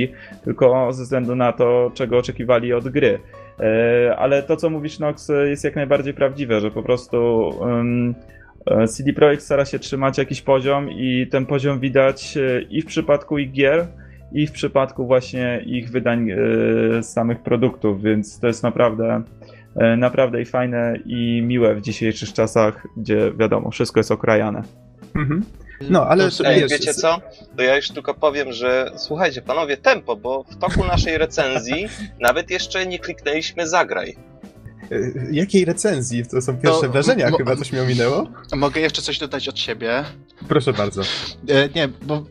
tylko ze względu na to, czego oczekiwali od gry. E, Ale to, co mówisz, Nox, jest jak najbardziej prawdziwe, że po prostu e, CD Projekt stara się trzymać jakiś poziom i ten poziom widać e, i w przypadku ich gier, i w przypadku właśnie ich wydań e, samych produktów, więc to jest naprawdę e, naprawdę i fajne i miłe w dzisiejszych czasach, gdzie wiadomo, wszystko jest okrajane. Mhm. No, ale to Ej, wiecie co? To ja już tylko powiem, że słuchajcie, panowie, tempo, bo w toku naszej recenzji nawet jeszcze nie kliknęliśmy zagraj. E, Jakiej recenzji? To są pierwsze To- wrażenia, mo- chyba coś mi ominęło? Mogę jeszcze coś dodać od siebie? Proszę bardzo. E, nie, bo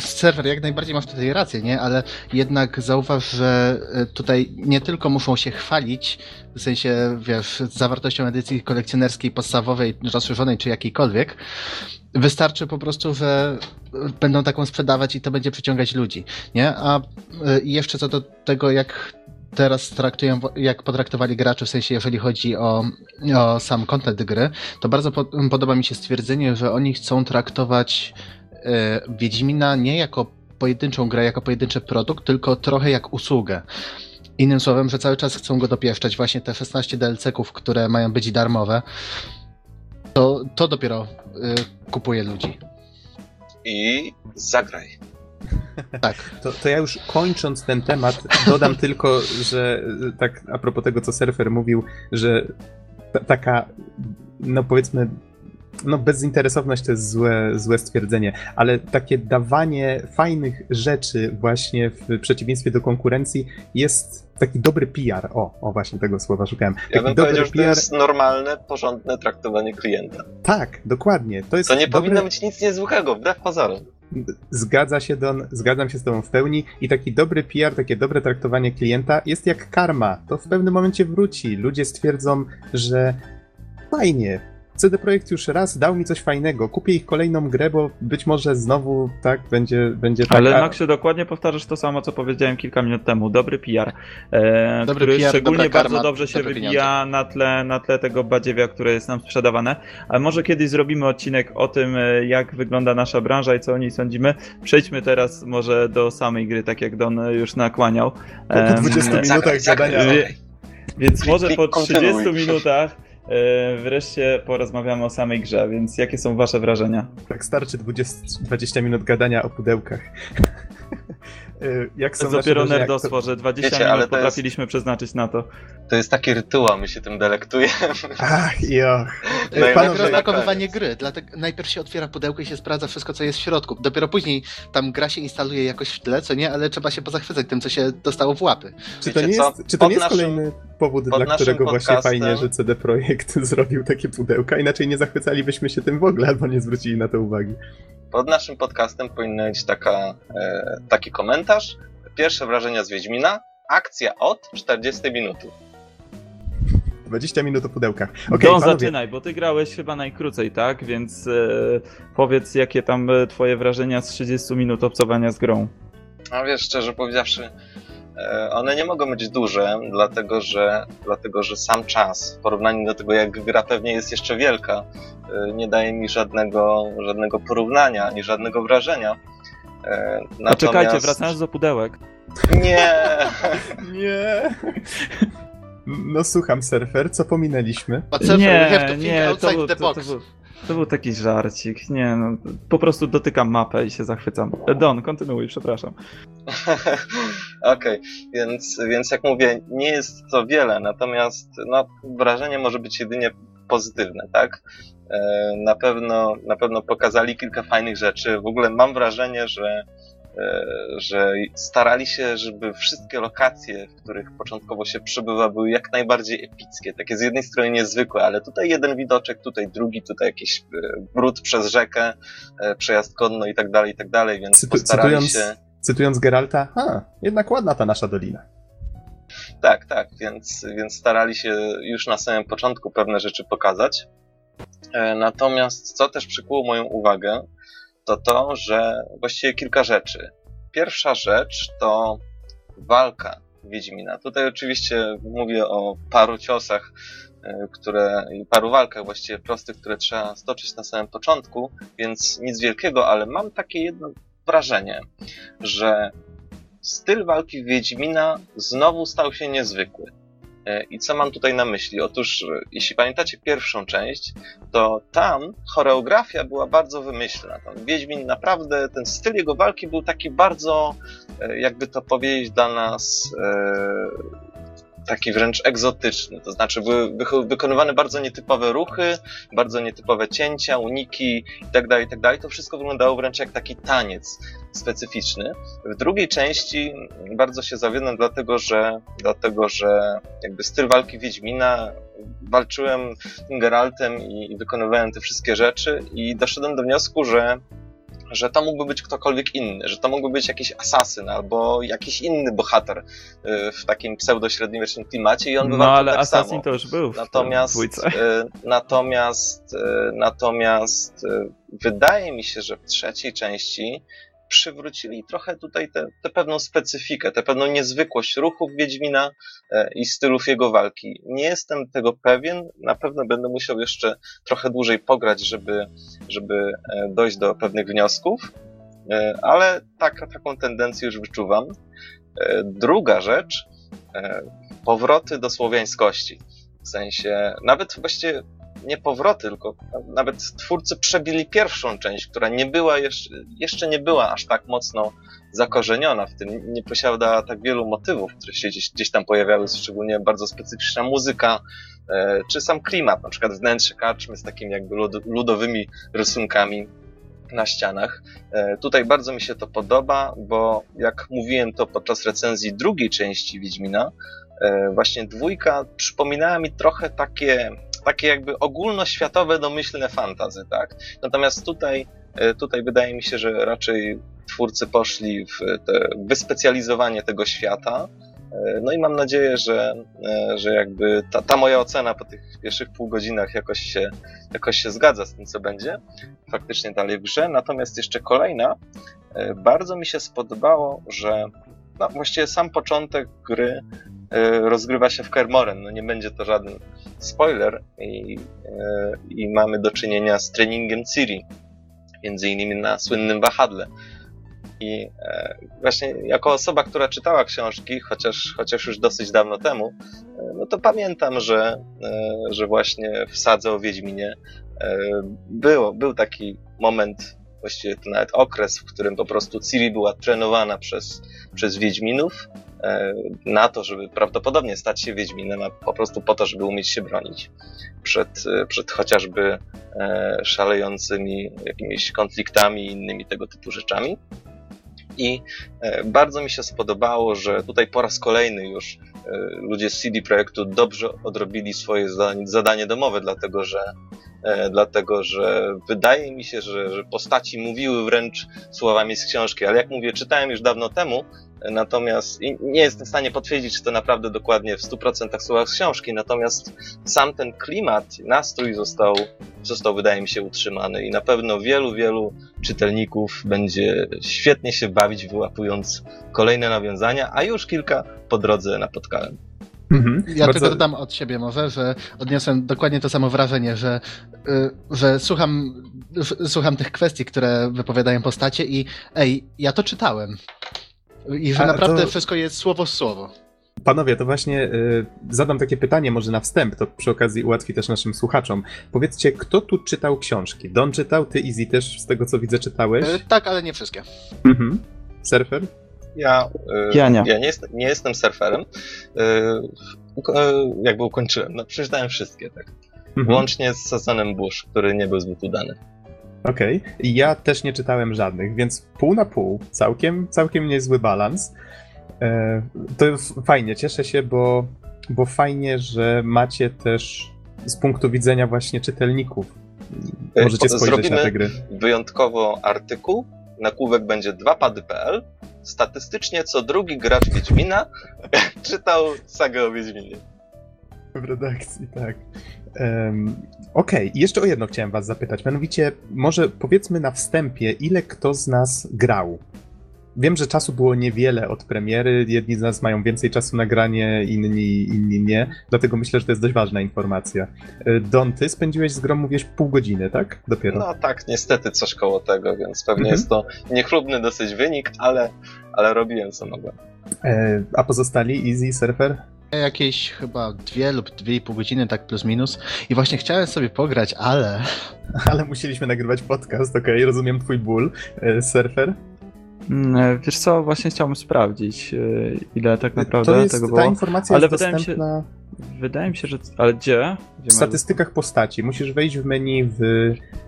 serwer jak najbardziej masz tutaj rację, nie? Ale jednak zauważ, że e, tutaj nie tylko muszą się chwalić, w sensie, wiesz, zawartością edycji kolekcjonerskiej, podstawowej, rozszerzonej czy jakiejkolwiek. Wystarczy po prostu, że będą taką sprzedawać i to będzie przyciągać ludzi, nie? A e, jeszcze co do tego, jak teraz traktują, jak potraktowali graczy, w sensie jeżeli chodzi o, o sam content gry, to bardzo po, podoba mi się stwierdzenie, że oni chcą traktować e, Wiedźmina nie jako pojedynczą grę, jako pojedynczy produkt, tylko trochę jak usługę. Innym słowem, że cały czas chcą go dopieszczać. Właśnie te 16 DLC-ków, które mają być darmowe, to, to dopiero y, kupuje ludzi. I zagraj. Tak. To, to ja już kończąc ten temat, dodam [laughs] tylko, że tak a propos tego, co surfer mówił, że ta, taka, no powiedzmy, no bezinteresowność to jest złe, złe stwierdzenie, ale takie dawanie fajnych rzeczy właśnie w przeciwieństwie do konkurencji jest taki dobry PR. O, o właśnie tego słowa szukałem. Taki Ja bym dobry powiedział, że to jest normalne, porządne traktowanie klienta. Tak, dokładnie. To jest To nie dobre... powinno być nic niezwykłego, wbrew pozorom. Zgadza się, Don, zgadzam się z Tobą w pełni i taki dobry PR, takie dobre traktowanie klienta jest jak karma. To w pewnym momencie wróci. Ludzie stwierdzą, że fajnie. CD Projekt już raz dał mi coś fajnego. Kupię ich kolejną grę, bo być może znowu tak będzie, będzie tak. Ale a- Maxie, dokładnie powtarzasz to samo, co powiedziałem kilka minut temu. Dobry PR, e, Dobry który PR, szczególnie dobra bardzo karma, dobrze się wybija na tle, na tle tego badziewia, które jest nam sprzedawane. Ale może kiedyś zrobimy odcinek o tym, e, jak wygląda nasza branża i co o niej sądzimy. Przejdźmy teraz może do samej gry, tak jak Don już nakłaniał. po Em, 20 Zagraj, [laughs] minutach zagraj. gadania. Wie- Więc może po Kontynuuj. 30 minutach e, wreszcie porozmawiamy o samej grze, więc jakie są wasze wrażenia? Tak starczy 20, 20 minut gadania o pudełkach. [laughs] Y, jak To są jest nasze dopiero nerdostwo, że 20 Wiecie, ale minut to jest- potrafiliśmy przeznaczyć na to. To jest taki rytuał, my się tym delektujemy. Ach, joch. No nagle- Rozpakowywanie gry, dlatego najpierw się otwiera pudełko i się sprawdza wszystko, co jest w środku. Dopiero później tam gra się instaluje jakoś w tle, co nie, ale trzeba się pozachwycać tym, co się dostało w łapy. Czy to Wiecie nie co? jest, czy to nie jest naszym- kolejny powód, pod dla którego właśnie podcastem- fajnie, że CD Projekt [laughs] zrobił takie pudełka? Inaczej nie zachwycalibyśmy się tym w ogóle, albo nie zwrócili na to uwagi. Pod naszym podcastem powinien być taka, e, taki komentarz. Pierwsze wrażenia z Wiedźmina. Akcja od 40 minuty. 20 minut o pudełkach. Don, panowie, zaczynaj, bo ty grałeś chyba najkrócej, tak? Więc e, powiedz, jakie tam e, twoje wrażenia z 30 minut obcowania z grą. A wiesz, szczerze powiedziawszy, one nie mogą być duże, dlatego że, dlatego że sam czas w porównaniu do tego, jak gra pewnie jest jeszcze wielka, e, nie daje mi żadnego, żadnego porównania, ani żadnego wrażenia. E, A czekajcie, natomiast- wracając do pudełek. Nie! [laughs] Nie. No słucham, surfer, co pominęliśmy? But surfer, we have to Nie, think nie, to outside the to, to, to był taki żarcik. Nie, no, po prostu dotykam mapę i się zachwycam. Don, kontynuuj, przepraszam. [laughs] Okej, więc, więc jak mówię, nie jest to wiele, natomiast no, wrażenie może być jedynie pozytywne, tak? E, Na pewno, na pewno pokazali kilka fajnych rzeczy. W ogóle mam wrażenie, że, że starali się, żeby wszystkie lokacje, w których początkowo się przebywa, były jak najbardziej epickie. Takie z jednej strony niezwykłe, ale tutaj jeden widoczek, tutaj drugi, tutaj jakiś e, brud przez rzekę, e, przejazd konno i tak dalej, i tak dalej, więc Cytu- postarali cytując- się... Cytując Geralta, a, jednak ładna ta nasza dolina. Tak, tak, więc, więc starali się już na samym początku pewne rzeczy pokazać. E, Natomiast co też przykuło moją uwagę, to to, że właściwie kilka rzeczy. Pierwsza rzecz to walka Wiedźmina. Tutaj oczywiście mówię o paru ciosach, e, które paru walkach właściwie prostych, które trzeba stoczyć na samym początku, więc nic wielkiego, ale mam takie jedno wrażenie, że styl walki Wiedźmina znowu stał się niezwykły. E, I co mam tutaj na myśli? Otóż, e, jeśli pamiętacie pierwszą część, to tam choreografia była bardzo wymyślna. Tam Wiedźmin naprawdę, ten styl jego walki był taki bardzo, e, jakby to powiedzieć dla nas, taki wręcz egzotyczny. To znaczy były wykonywane bardzo nietypowe ruchy, bardzo nietypowe cięcia, uniki itd., itd. To wszystko wyglądało wręcz jak taki taniec specyficzny. W drugiej części bardzo się zawiodłem, dlatego że, dlatego, że jakby styl walki Wiedźmina walczyłem Geraltem i, i wykonywałem te wszystkie rzeczy i doszedłem do wniosku, że że to mógłby być ktokolwiek inny, że to mógłby być jakiś asasyn albo jakiś inny bohater y, w takim pseudo-średniowiecznym klimacie i on by No ale tak Assassin samo. to już był Natomiast, y, natomiast, y, natomiast wydaje mi się, że w trzeciej części przywrócili trochę tutaj tę pewną specyfikę, tę pewną niezwykłość ruchów Wiedźmina e, i stylów jego walki. Nie jestem tego pewien, na pewno będę musiał jeszcze trochę dłużej pograć, żeby, żeby e, dojść do pewnych wniosków, e, ale tak, taką tendencję już wyczuwam. Druga rzecz, powroty do słowiańskości. W sensie, nawet właściwie nie powroty, tylko nawet twórcy przebili pierwszą część, która nie była jeszcze, jeszcze nie była aż tak mocno zakorzeniona w tym, nie posiada tak wielu motywów, które się gdzieś, gdzieś tam pojawiały, szczególnie bardzo specyficzna muzyka, e, czy sam klimat, na przykład wnętrze karczmy z takimi jakby lud, ludowymi rysunkami na ścianach. E, tutaj bardzo mi się to podoba, bo jak mówiłem to podczas recenzji drugiej części Wiedźmina, e, właśnie dwójka przypominała mi trochę takie, takie jakby ogólnoświatowe, domyślne fantazy, tak? Natomiast tutaj, e, tutaj wydaje mi się, że raczej twórcy poszli w te wyspecjalizowanie tego świata, no i mam nadzieję, że, że jakby ta, ta moja ocena po tych pierwszych pół godzinach jakoś się, jakoś się zgadza z tym, co będzie faktycznie dalej w grze. Natomiast jeszcze kolejna, e, bardzo mi się spodobało, że no, właściwie sam początek gry e, rozgrywa się w Kermoren. No nie będzie to żaden spoiler i, e, i mamy do czynienia z treningiem Ciri, między innymi na słynnym wahadle. I e, właśnie jako osoba, która czytała książki, chociaż, chociaż już dosyć dawno temu, e, no to pamiętam, że, e, że właśnie w Sadze o Wiedźminie było, był taki moment, właściwie to nawet okres, w którym po prostu Ciri była trenowana przez, przez Wiedźminów na to, żeby prawdopodobnie stać się Wiedźminem, a po prostu po to, żeby umieć się bronić przed, przed chociażby szalejącymi jakimiś konfliktami i innymi tego typu rzeczami. I e, bardzo mi się spodobało, że tutaj po raz kolejny już e, ludzie z CD Projektu dobrze odrobili swoje zadanie domowe, dlatego że, e, dlatego że wydaje mi się, że, że postaci mówiły wręcz słowami z książki, ale jak mówię, czytałem już dawno temu, Natomiast nie jestem w stanie potwierdzić, czy to naprawdę dokładnie w 100% słowa z książki, natomiast sam ten klimat, nastrój został, został, wydaje mi się, utrzymany i na pewno wielu, wielu czytelników będzie świetnie się bawić, wyłapując kolejne nawiązania, a już kilka po drodze napotkałem. Mhm. Ja Bardzo... tylko dodam od siebie może, że odniosłem dokładnie to samo wrażenie, że, yy, że słucham, słucham tych kwestii, które wypowiadają postacie i ej, ja to czytałem. I że A, naprawdę to... wszystko jest słowo w słowo. Panowie, to właśnie y, zadam takie pytanie może na wstęp, to przy okazji ułatwi też naszym słuchaczom. Powiedzcie, kto tu czytał książki? Don czytał, ty Easy też z tego co widzę czytałeś? Y, tak, ale nie wszystkie. Mhm. Surfer? Ja, y, ja, nie. ja nie, jest, nie jestem surferem. Y, jakby ukończyłem, no przeczytałem wszystkie, tak. Mhm. Łącznie z sezonem Bush, który nie był zbyt udany. Okej, okay. ja też nie czytałem żadnych, więc pół na pół, całkiem, całkiem niezły balans. E, to fajnie, cieszę się, bo, bo fajnie, że macie też z punktu widzenia właśnie czytelników. Możecie spojrzeć Zrobimy na te gry. wyjątkowo artykuł, na kółwek będzie dwapady.pl. Statystycznie co drugi gracz Wiedźmina [laughs] czytał sagę o Wiedźminie. W redakcji, tak. Um, Okej, okay. jeszcze o jedno chciałem was zapytać. Mianowicie, może powiedzmy na wstępie, ile kto z nas grał? Wiem, że czasu było niewiele od premiery. Jedni z nas mają więcej czasu na granie, inni, inni nie. Dlatego myślę, że to jest dość ważna informacja. E, Don, ty spędziłeś z grą, mówisz, pół godziny, tak? Dopiero. No tak, niestety coś koło tego, więc pewnie mhm. jest to niechlubny dosyć wynik, ale, ale robiłem co mogłem. E, a pozostali Easy Surfer? Jakieś chyba dwie lub dwie i pół godziny, tak plus minus. I właśnie chciałem sobie pograć, ale... [laughs] Ale musieliśmy nagrywać podcast, okej, okay, rozumiem twój ból. E, surfer? Mm, e, wiesz co, właśnie chciałbym sprawdzić, e, ile tak naprawdę to jest, tego było. Ta informacja ale jest dostępna... się, wydaje mi się, że. Ale gdzie? gdzie w statystykach postaci. Musisz wejść w menu w,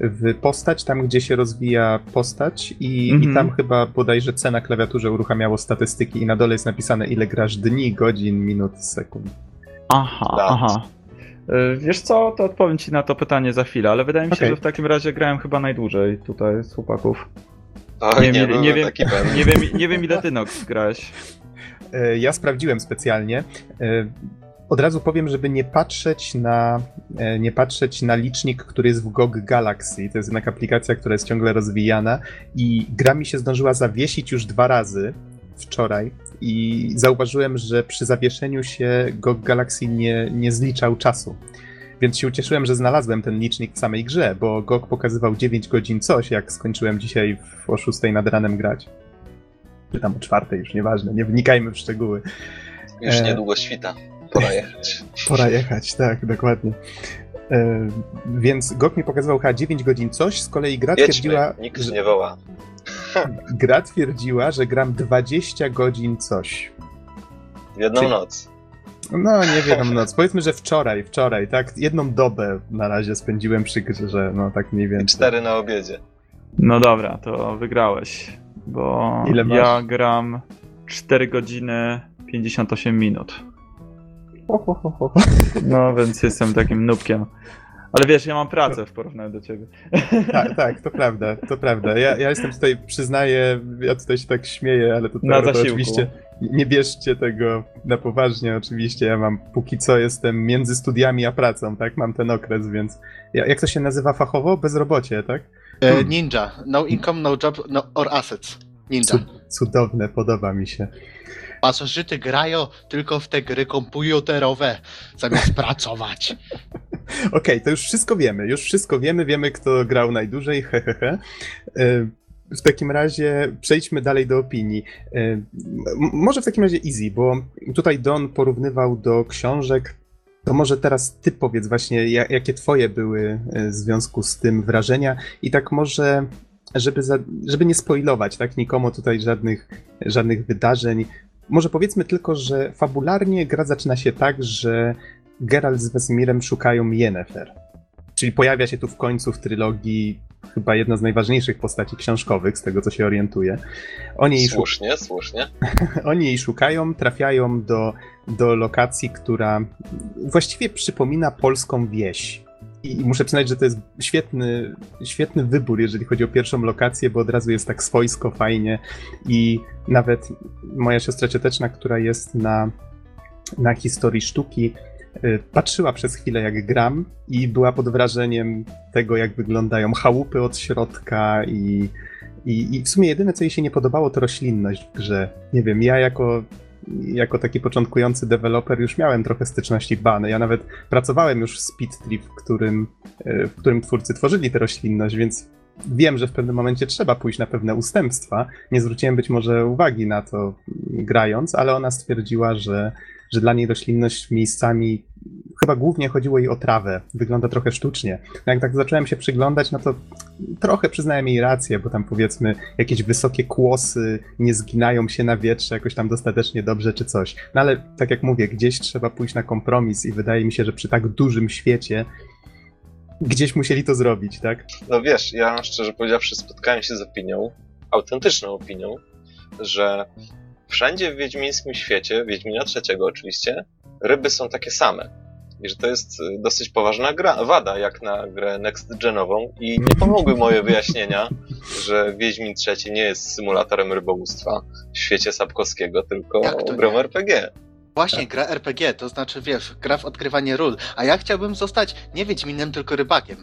w postać, tam gdzie się rozwija postać, i, mm -hmm. i tam chyba bodajże C na klawiaturze uruchamiało statystyki, i na dole jest napisane, ile grasz dni, godzin, minut, sekund. Aha, That. aha. E, wiesz co, to odpowiem ci na to pytanie za chwilę, ale wydaje mi się, okay. że w takim razie grałem chyba najdłużej tutaj z chłopaków. O, nie, nie, nie, wiem, nie, wiem, nie wiem ile ty Nox grałeś. E, ja sprawdziłem specjalnie. Od razu powiem, żeby nie patrzeć na e, nie patrzeć na licznik, który jest w GOG Galaxy. To jest jednak aplikacja, która jest ciągle rozwijana i gra mi się zdążyła zawiesić już dwa razy wczoraj i zauważyłem, że przy zawieszeniu się GOG Galaxy nie, nie zliczał czasu. Więc się ucieszyłem, że znalazłem ten licznik w samej grze, bo GOG pokazywał 9 godzin coś, jak skończyłem dzisiaj w, o 6 nad ranem grać. Czy tam o 4, już nieważne, nie wnikajmy w szczegóły. Już e, niedługo świta. Pora jechać. Pora jechać, tak, dokładnie. E, więc Gok mi pokazywał chyba 9 godzin coś, z kolei gra Jedźmy, twierdziła, nikt że, nie woła. [laughs] gra twierdziła, że gram 20 godzin coś. W jedną Czyli- noc. No, nie wiem, [laughs] noc. Powiedzmy, że wczoraj, wczoraj, tak? Jedną dobę na razie spędziłem przy grze, no tak mniej I więcej. cztery na obiedzie. No dobra, to wygrałeś, bo Ile masz? ja gram 4 godziny 58 minut. Ho, ho, ho, ho. No więc jestem takim nubkiem. Ale wiesz, ja mam pracę w porównaniu do ciebie. Tak, tak, to prawda, to prawda. Ja, ja jestem tutaj, przyznaję, ja tutaj się tak śmieję, ale to, Na to, oczywiście nie bierzcie tego na poważnie, oczywiście. Ja mam, póki co jestem między studiami a pracą, tak? Mam ten okres, więc... Ja- Jak to się nazywa fachowo? Bezrobocie, tak? E, ninja. No income, no job, no or assets. Ninja. Cud- cudowne, podoba mi się. Pasożyty grają tylko w te gry komputerowe, zamiast [laughs] pracować. Okej, to już wszystko wiemy, już wszystko wiemy, wiemy kto grał najdłużej, hehehe. E, W takim razie przejdźmy dalej do opinii. E, Może w takim razie easy, bo tutaj Don porównywał do książek. To może teraz ty powiedz właśnie, ja- jakie twoje były e, w związku z tym wrażenia i tak może, żeby, za, żeby nie spoilować, tak, nikomu tutaj żadnych, żadnych wydarzeń. Może powiedzmy tylko, że fabularnie gra zaczyna się tak, że Geralt z Wesmirem szukają Yennefer. Czyli pojawia się tu w końcu w trylogii chyba jedna z najważniejszych postaci książkowych, z tego co się orientuję. Oni jej, Słusznie, słusznie. [laughs] oni jej szukają, trafiają do, do lokacji, która właściwie przypomina polską wieś. I muszę przyznać, że to jest świetny, świetny wybór, jeżeli chodzi o pierwszą lokację, bo od razu jest tak swojsko, fajnie. I nawet moja siostra cioteczna, która jest na, na historii sztuki, y, patrzyła przez chwilę jak gram i była pod wrażeniem tego, jak wyglądają chałupy od środka i, i, i w sumie jedyne, co jej się nie podobało, to roślinność grze. Nie wiem, ja jako, jako taki początkujący deweloper już miałem trochę styczności bany. Ja nawet pracowałem już w Speedtree, w którym, y, w którym twórcy tworzyli tę roślinność, więc wiem, że w pewnym momencie trzeba pójść na pewne ustępstwa. Nie zwróciłem być może uwagi na to grając, ale ona stwierdziła, że, że dla niej roślinność miejscami chyba głównie chodziło jej o trawę. Wygląda trochę sztucznie. No Jak tak zacząłem się przyglądać, no to trochę przyznałem jej rację, bo tam powiedzmy jakieś wysokie kłosy nie zginają się na wietrze jakoś tam dostatecznie dobrze czy coś. No ale tak jak mówię, gdzieś trzeba pójść na kompromis i wydaje mi się, że przy tak dużym świecie gdzieś musieli to zrobić, tak? No wiesz, ja szczerze powiedziawszy spotkałem się z opinią, autentyczną opinią, że wszędzie w wiedźmińskim świecie, Wiedźmina trzeciego oczywiście, ryby są takie same. I że to jest y, dosyć poważna gra, wada jak na grę next-genową i nie pomogły moje wyjaśnienia, że Wiedźmin trzeci nie jest symulatorem rybołówstwa w świecie Sapkowskiego, tylko grą? RPG. Właśnie, gra RPG, to znaczy, wiesz, gra w odkrywanie ról. A ja chciałbym zostać nie Wiedźminem, tylko rybakiem.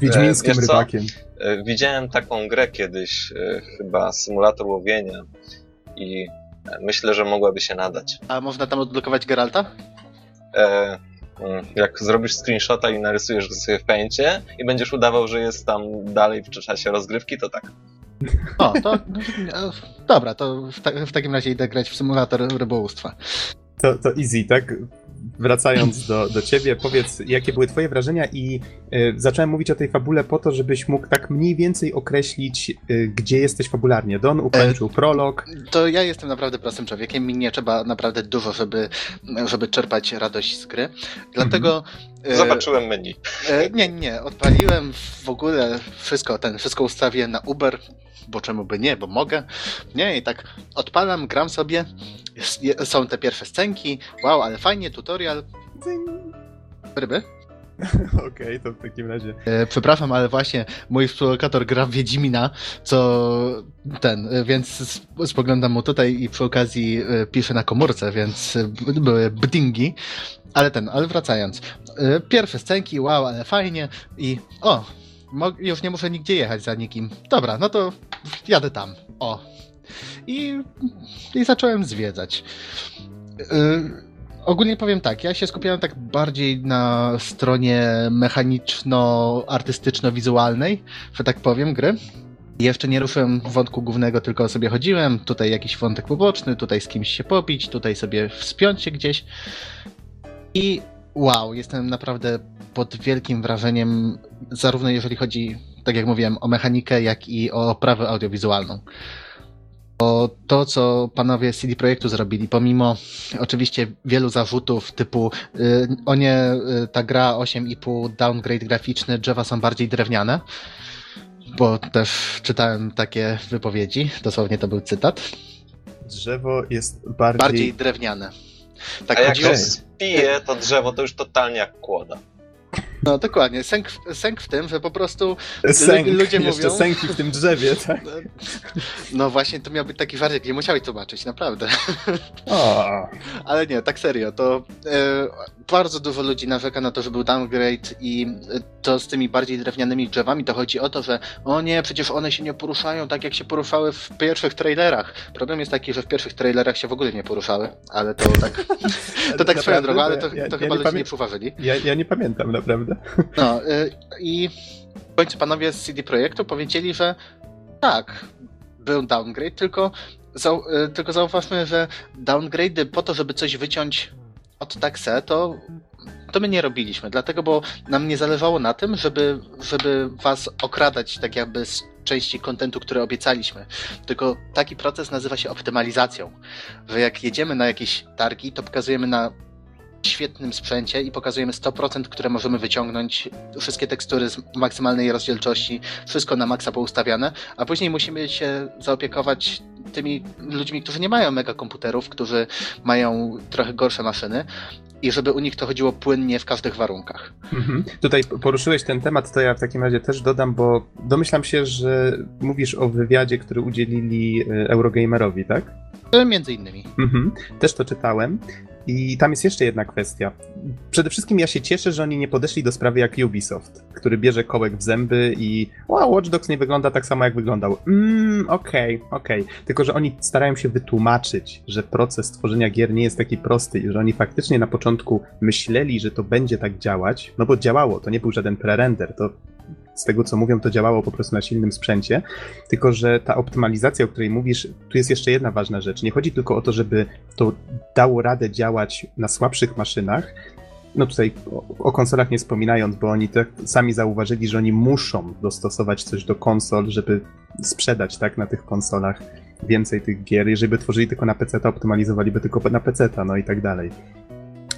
Wiedźmińskim wiesz co? rybakiem. E, Widziałem taką grę kiedyś, e, chyba symulator łowienia i e, myślę, że mogłaby się nadać. A można tam odblokować Geralta? E, jak zrobisz screenshota i narysujesz go sobie w pęcie i będziesz udawał, że jest tam dalej w czasie rozgrywki, to tak. O, to... no, Dobra, to w, ta, w takim razie idę grać w symulator rybołówstwa. To, to easy, tak? Wracając do, do ciebie, powiedz, jakie były twoje wrażenia i y, zacząłem mówić o tej fabule po to, żebyś mógł tak mniej więcej określić, y, gdzie jesteś fabularnie. Don ukończył prolog. To ja jestem naprawdę prostym człowiekiem, mi nie trzeba naprawdę dużo, żeby, żeby czerpać radość z gry. Dlatego... e, Zobaczyłem menu. E, nie, nie, odpaliłem w ogóle wszystko, ten, wszystko ustawię na Uber, bo czemu by nie, bo mogę. Nie, i tak odpalam, gram sobie, są te pierwsze scenki, wow, ale fajnie, tutorial. Ryby? [laughs] Okej, to w takim razie. E, przepraszam, ale właśnie mój współlokator gra w Wiedźmina, co ten, e, więc sp- spoglądam mu tutaj i przy okazji e, piszę na komórce, więc były bdingi. Ale ten, ale wracając. Pierwsze scenki, wow, ale fajnie i o, już nie muszę nigdzie jechać za nikim. Dobra, no to jadę tam. O. I, i zacząłem zwiedzać. Ogólnie powiem tak, ja się skupiałem tak bardziej na stronie mechaniczno-artystyczno-wizualnej, że tak powiem, gry. Jeszcze nie ruszyłem wątku głównego, tylko sobie chodziłem. Tutaj jakiś wątek poboczny, tutaj z kimś się pobić, tutaj sobie wspiąć się gdzieś. I wow, jestem naprawdę pod wielkim wrażeniem, zarówno jeżeli chodzi, tak jak mówiłem, o mechanikę, jak i o oprawę audiowizualną. Bo to, co panowie z CD Projektu zrobili, pomimo oczywiście wielu zarzutów typu y, o nie, y, ta gra 8,5 downgrade graficzny, drzewa są bardziej drewniane, bo też czytałem takie wypowiedzi, dosłownie to był cytat. Drzewo jest bardziej... Bardziej drewniane. Tak A jak się spije to drzewo, to już totalnie jak kłoda. No dokładnie, sęk, w- sęk w tym, że po prostu Sęk, ludzie jeszcze mówią- sęki w tym drzewie, [laughs] tak? No właśnie, to miał być taki żartek, nie musiałeś zobaczyć, naprawdę. O, [laughs] Ale nie, tak serio, to e, bardzo dużo ludzi narzeka na to, że był downgrade i e, to z tymi bardziej drewnianymi drzewami to chodzi o to, że o nie, przecież one się nie poruszają tak jak się poruszały w pierwszych trailerach. Problem jest taki, że w pierwszych trailerach się w ogóle nie poruszały, ale to tak, [laughs] to tak swoją drogą, ale to, Ja- to ja chyba nie ludzie pamię- nie przyuważyli. ja, ja nie pamiętam naprawdę. No y, i w końcu panowie z CD Projektu powiedzieli, że tak, był downgrade, tylko, zau, y, tylko zauważmy, że downgrade'y po to, żeby coś wyciąć od taxe, to, to my nie robiliśmy, dlatego, bo nam nie zależało na tym, żeby, żeby was okradać tak jakby z części kontentu, który obiecaliśmy. Tylko taki proces nazywa się optymalizacją, że jak jedziemy na jakieś targi, to pokazujemy na świetnym sprzęcie i pokazujemy 100%, które możemy wyciągnąć, wszystkie tekstury z maksymalnej rozdzielczości, wszystko na maksa poustawiane, a później musimy się zaopiekować tymi ludźmi, którzy nie mają mega komputerów, którzy mają trochę gorsze maszyny i żeby u nich to chodziło płynnie w każdych warunkach. Mhm. Tutaj poruszyłeś ten temat, to ja w takim razie też dodam, bo domyślam się, że mówisz o wywiadzie, który udzielili e, Eurogamerowi, tak? E, Między innymi. Mhm. Też to czytałem. I tam jest jeszcze jedna kwestia. Przede wszystkim ja się cieszę, że oni nie podeszli do sprawy jak Ubisoft, który bierze kołek w zęby i wow, Watch Dogs nie wygląda tak samo jak wyglądał. Mmm, okej, okej. Tylko, że oni starają się wytłumaczyć, że proces tworzenia gier nie jest taki prosty i że oni faktycznie na początku myśleli, że to będzie tak działać, no bo działało, to nie był żaden prerender, to z tego co mówią, to działało po prostu na silnym sprzęcie, tylko że ta optymalizacja, o której mówisz, tu jest jeszcze jedna ważna rzecz. Nie chodzi tylko o to, żeby to dało radę działać na słabszych maszynach. No tutaj o, konsolach nie wspominając, bo oni tak sami zauważyli, że oni muszą dostosować coś do konsol, żeby sprzedać tak na tych konsolach więcej tych gier. Jeżeli by tworzyli tylko na PC, to optymalizowaliby tylko na PC, no i tak dalej.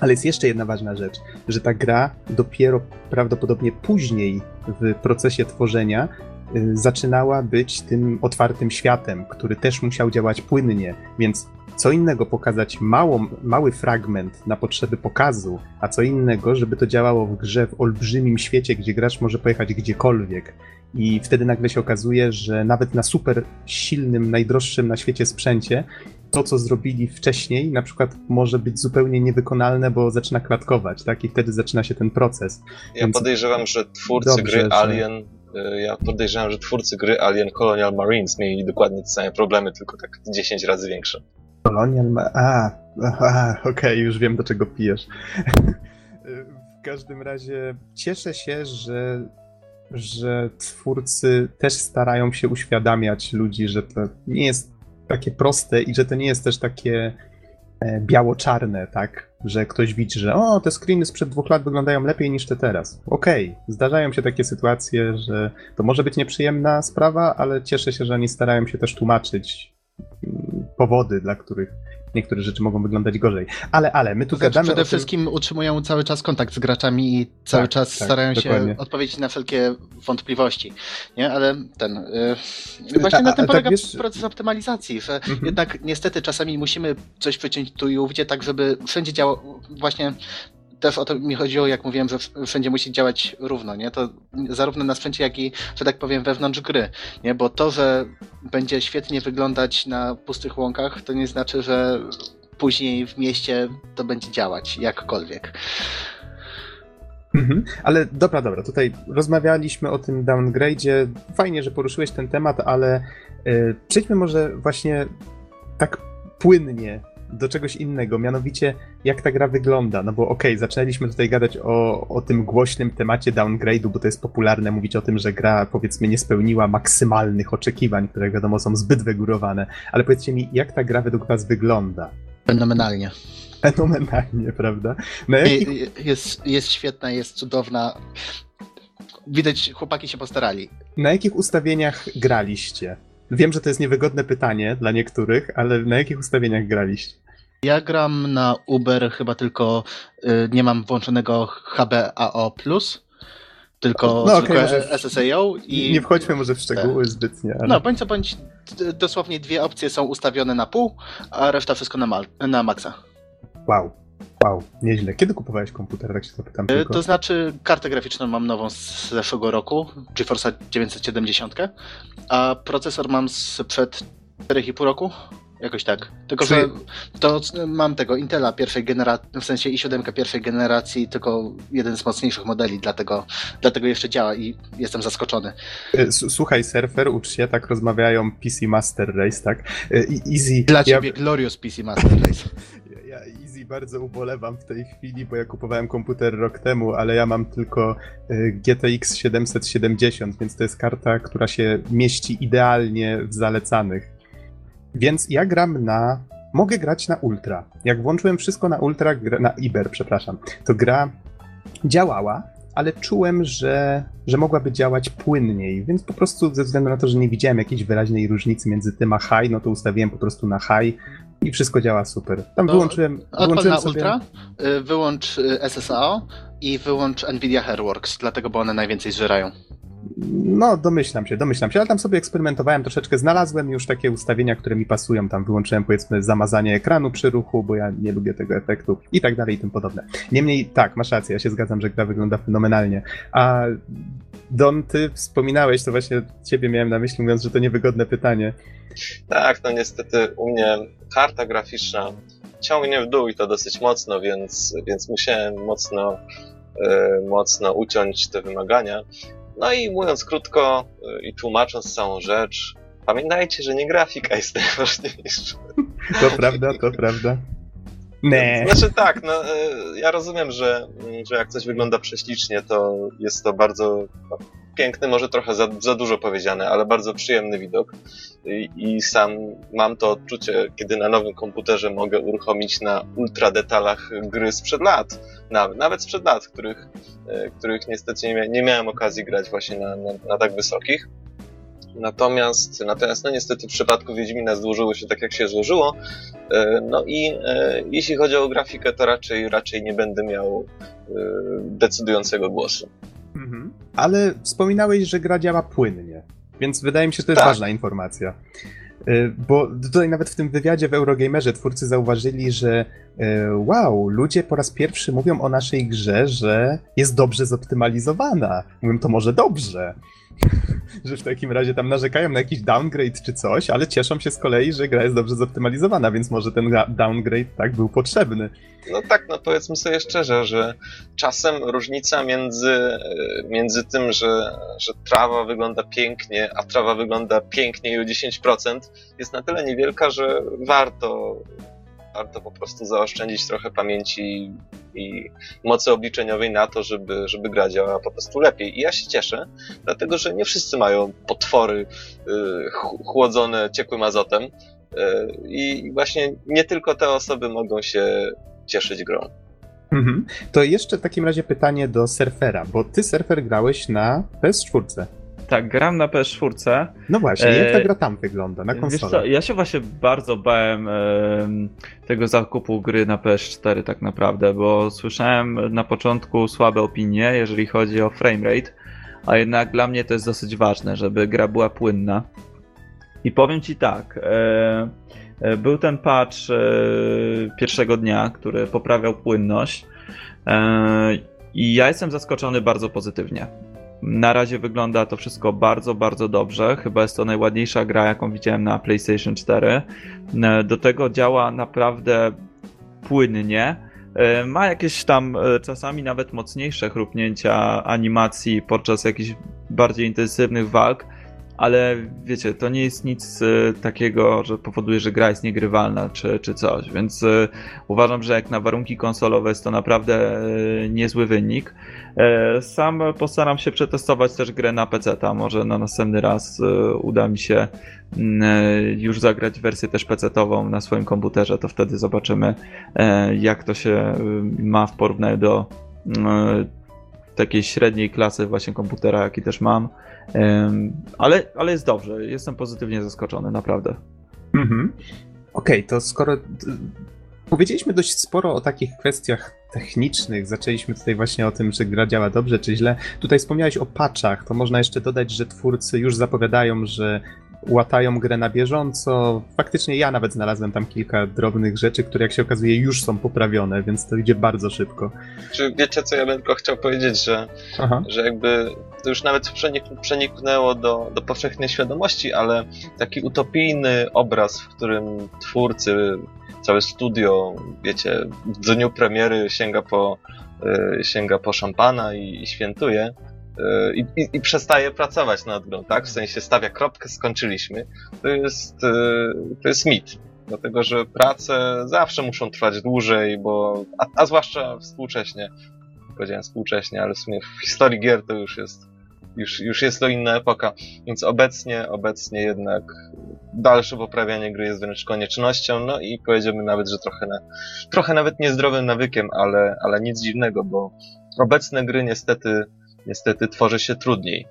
Ale jest jeszcze jedna ważna rzecz, że ta gra dopiero prawdopodobnie później w procesie tworzenia y, zaczynała być tym otwartym światem, który też musiał działać płynnie, więc co innego pokazać mały fragment na potrzeby pokazu, a co innego, żeby to działało w grze w olbrzymim świecie, gdzie gracz może pojechać gdziekolwiek. I wtedy nagle się okazuje, że nawet na super silnym, najdroższym na świecie sprzęcie, to co zrobili wcześniej, na przykład może być zupełnie niewykonalne, bo zaczyna klatkować, tak? I wtedy zaczyna się ten proces. Ja Więc podejrzewam, że twórcy dobrze, gry Alien, y, ja podejrzewam, że twórcy gry Alien Colonial Marines mieli dokładnie te same problemy, tylko tak 10 razy większe. Colonial ma... A, a okej, już wiem do czego pijesz. [laughs] w każdym razie cieszę się, że, że twórcy też starają się uświadamiać ludzi, że to nie jest takie proste i że to nie jest też takie e, biało-czarne, tak? Że ktoś widzi, że o, te screeny sprzed dwóch lat wyglądają lepiej niż te teraz. Okej, zdarzają się takie sytuacje, że to może być nieprzyjemna sprawa, ale cieszę się, że oni starają się też tłumaczyć mm, powody, dla których niektóre rzeczy mogą wyglądać gorzej. Ale, ale, my tu Znaczy, gadamy przede o tym... wszystkim utrzymują cały czas kontakt z graczami i cały Tak, czas tak, starają dokładnie. się odpowiedzieć na wszelkie wątpliwości. Nie, ale ten. Yy, właśnie A- na a- tym tak polega wiesz- proces optymalizacji, że Mhm. jednak niestety czasami musimy coś wyciąć tu i ówdzie, tak żeby wszędzie działało. Właśnie też o to mi chodziło, jak mówiłem, że wszędzie musi działać równo, nie? To zarówno na sprzęcie, jak i, że tak powiem, wewnątrz gry, nie? Bo to, że będzie świetnie wyglądać na pustych łąkach, to nie znaczy, że później w mieście to będzie działać jakkolwiek. Mhm. Ale dobra, dobra, tutaj rozmawialiśmy o tym downgrade'zie. Fajnie, że poruszyłeś ten temat, ale y, przejdźmy może właśnie tak płynnie do czegoś innego, mianowicie jak ta gra wygląda. No bo okej, zaczęliśmy tutaj gadać o, o tym głośnym temacie downgrade'u, bo to jest popularne mówić o tym, że gra powiedzmy nie spełniła maksymalnych oczekiwań, które wiadomo są zbyt wygórowane. Ale powiedzcie mi, jak ta gra według was wygląda? Fenomenalnie. fenomenalnie, [laughs] prawda? Jakich, Jest, jest świetna, jest cudowna. Widać, chłopaki się postarali. na jakich ustawieniach graliście? Wiem, że to jest niewygodne pytanie dla niektórych, ale na jakich ustawieniach graliście? Ja gram na Uber, chyba tylko y, nie mam włączonego HBAO+, tylko No, może- SSAO i... Nie wchodźmy może w szczegóły zbytnie, ale... No, bądź co bądź, dosłownie dwie opcje są ustawione na pół, a reszta wszystko na, ma- na maksa. Wow, wow, nieźle. Kiedy kupowałeś komputer, tak się zapytam Y, tylko? To znaczy, kartę graficzną mam nową z zeszłego roku, GeForce 970, a procesor mam sprzed 4,5 roku. Jakoś tak. Tylko, Czyli- że to mam tego Intela pierwszej generacji, w sensie i7 pierwszej generacji, tylko jeden z mocniejszych modeli, dlatego, dlatego jeszcze działa i jestem zaskoczony. E, Słuchaj, surfer, ucz się, tak rozmawiają PC Master Race, tak? E, Easy. Dla ja, ciebie Glorious PC Master Race. [laughs] Easy bardzo ubolewam w tej chwili, bo ja kupowałem komputer rok temu, ale ja mam tylko e, GTX 770, więc to jest karta, która się mieści idealnie w zalecanych. Więc ja gram na. Mogę grać na Ultra. Jak włączyłem wszystko na Ultra, na Iber, przepraszam, to gra działała, ale czułem, że, że mogłaby działać płynniej, więc po prostu ze względu na to, że nie widziałem jakiejś wyraźnej różnicy między tym a high, no to ustawiłem po prostu na high i wszystko działa super. Tam wyłączyłem, wyłączyłem na sobie... Ultra, y, wyłącz y, SSAO i wyłącz Nvidia Hairworks, dlatego, bo one najwięcej zżerają. No, domyślam się, domyślam się, ale tam sobie eksperymentowałem troszeczkę, znalazłem już takie ustawienia, które mi pasują, tam wyłączyłem powiedzmy zamazanie ekranu przy ruchu, bo ja nie lubię tego efektu i tak dalej i tym podobne. Niemniej tak, masz rację, ja się zgadzam, że gra wygląda fenomenalnie, a Don, ty wspominałeś, to właśnie ciebie miałem na myśli, mówiąc, że to niewygodne pytanie. Tak, no niestety u mnie karta graficzna ciągnie w dół i to dosyć mocno, więc, więc musiałem mocno, e, mocno uciąć te wymagania. No i mówiąc krótko e, i tłumacząc całą rzecz, pamiętajcie, że nie grafika jest [laughs] najważniejsza. To prawda, to prawda. Nie. Znaczy tak, no, e, ja rozumiem, że, że jak coś wygląda prześlicznie, to jest to bardzo piękny, może trochę za, za dużo powiedziane, ale bardzo przyjemny widok. I, I sam mam to odczucie, kiedy na nowym komputerze mogę uruchomić na ultra detalach gry sprzed lat. Nawet, nawet sprzed lat, których, e, których niestety nie miałem okazji grać właśnie na, na, na tak wysokich. Natomiast, natomiast no niestety w przypadku Wiedźmina złożyło się tak, jak się złożyło. E, No i e, jeśli chodzi o grafikę, to raczej, raczej nie będę miał e, decydującego głosu. Mhm. Ale wspominałeś, że gra działa płynnie, więc wydaje mi się, że to jest Tak. ważna informacja. Bo tutaj nawet w tym wywiadzie w Eurogamerze twórcy zauważyli, że wow, ludzie po raz pierwszy mówią o naszej grze, że jest dobrze zoptymalizowana. Mówią, to może dobrze. [laughs] że w takim razie tam narzekają na jakiś downgrade czy coś, ale cieszą się z kolei, że gra jest dobrze zoptymalizowana, więc może ten downgrade tak był potrzebny. No tak, no powiedzmy sobie szczerze, że czasem różnica między, e, między tym, że, że trawa wygląda pięknie, a trawa wygląda piękniej o 10% jest na tyle niewielka, że warto, warto po prostu zaoszczędzić trochę pamięci i mocy obliczeniowej na to, żeby, żeby gra działała po prostu lepiej. I ja się cieszę, dlatego że nie wszyscy mają potwory y, ch- chłodzone ciekłym azotem. y, I właśnie nie tylko te osoby mogą się cieszyć grą. Mhm. To jeszcze w takim razie pytanie do surfera, bo ty surfer grałeś na PS4. Tak, gram na PS4. No właśnie, jak ta E, gra tam wygląda na konsolę? ja się właśnie bardzo bałem em, tego zakupu gry na PS4 tak naprawdę, bo słyszałem na początku słabe opinie, jeżeli chodzi o framerate, a jednak dla mnie to jest dosyć ważne, żeby gra była płynna. I powiem ci tak, e, e, był ten patch pierwszego dnia, który poprawiał płynność i ja jestem zaskoczony bardzo pozytywnie. Na razie wygląda to wszystko bardzo, bardzo dobrze. Chyba jest to najładniejsza gra, jaką widziałem na PlayStation 4. E, Do tego działa naprawdę płynnie. E, Ma jakieś tam e, czasami nawet mocniejsze chrupnięcia animacji podczas jakichś bardziej intensywnych walk, ale wiecie, to nie jest nic y, takiego, że powoduje, że gra jest niegrywalna czy, czy coś, więc y, uważam, że jak na warunki konsolowe jest to naprawdę y, niezły wynik. E, sam postaram się przetestować też grę na PC, a może na następny raz uda mi się mm, już zagrać wersję też PC-ową na swoim komputerze, to wtedy zobaczymy e, jak to się ma w porównaniu do takiej średniej klasy właśnie komputera, jaki też mam. Ale, ale jest dobrze, jestem pozytywnie zaskoczony, naprawdę. Mhm. Okej, okay, to skoro powiedzieliśmy dość sporo o takich kwestiach technicznych, zaczęliśmy tutaj właśnie o tym, że gra działa dobrze czy źle. Tutaj wspomniałeś o patchach, to można jeszcze dodać, że twórcy już zapowiadają, że łatają grę na bieżąco. Faktycznie ja nawet znalazłem tam kilka drobnych rzeczy, które jak się okazuje już są poprawione, więc to idzie bardzo szybko. Czy wiecie co, ja bym tylko chciał powiedzieć, że, że jakby to już nawet przenik przeniknęło do, do powszechnej świadomości, ale taki utopijny obraz, w którym twórcy, całe studio, wiecie, w dniu premiery sięga po, yy, sięga po szampana i, i świętuje, i, i, i, przestaje pracować nad grą, tak? W sensie stawia kropkę, skończyliśmy. To jest, e, to jest mit. Dlatego, że prace zawsze muszą trwać dłużej, bo, a, a zwłaszcza współcześnie, powiedziałem współcześnie, ale w sumie w historii gier to już jest, już, już jest to inna epoka, więc obecnie, obecnie jednak dalsze poprawianie gry jest wręcz koniecznością, no i powiedziałbym nawet, że trochę, na, trochę nawet niezdrowym nawykiem, ale, ale nic dziwnego, bo obecne gry niestety niestety tworzy się trudniej.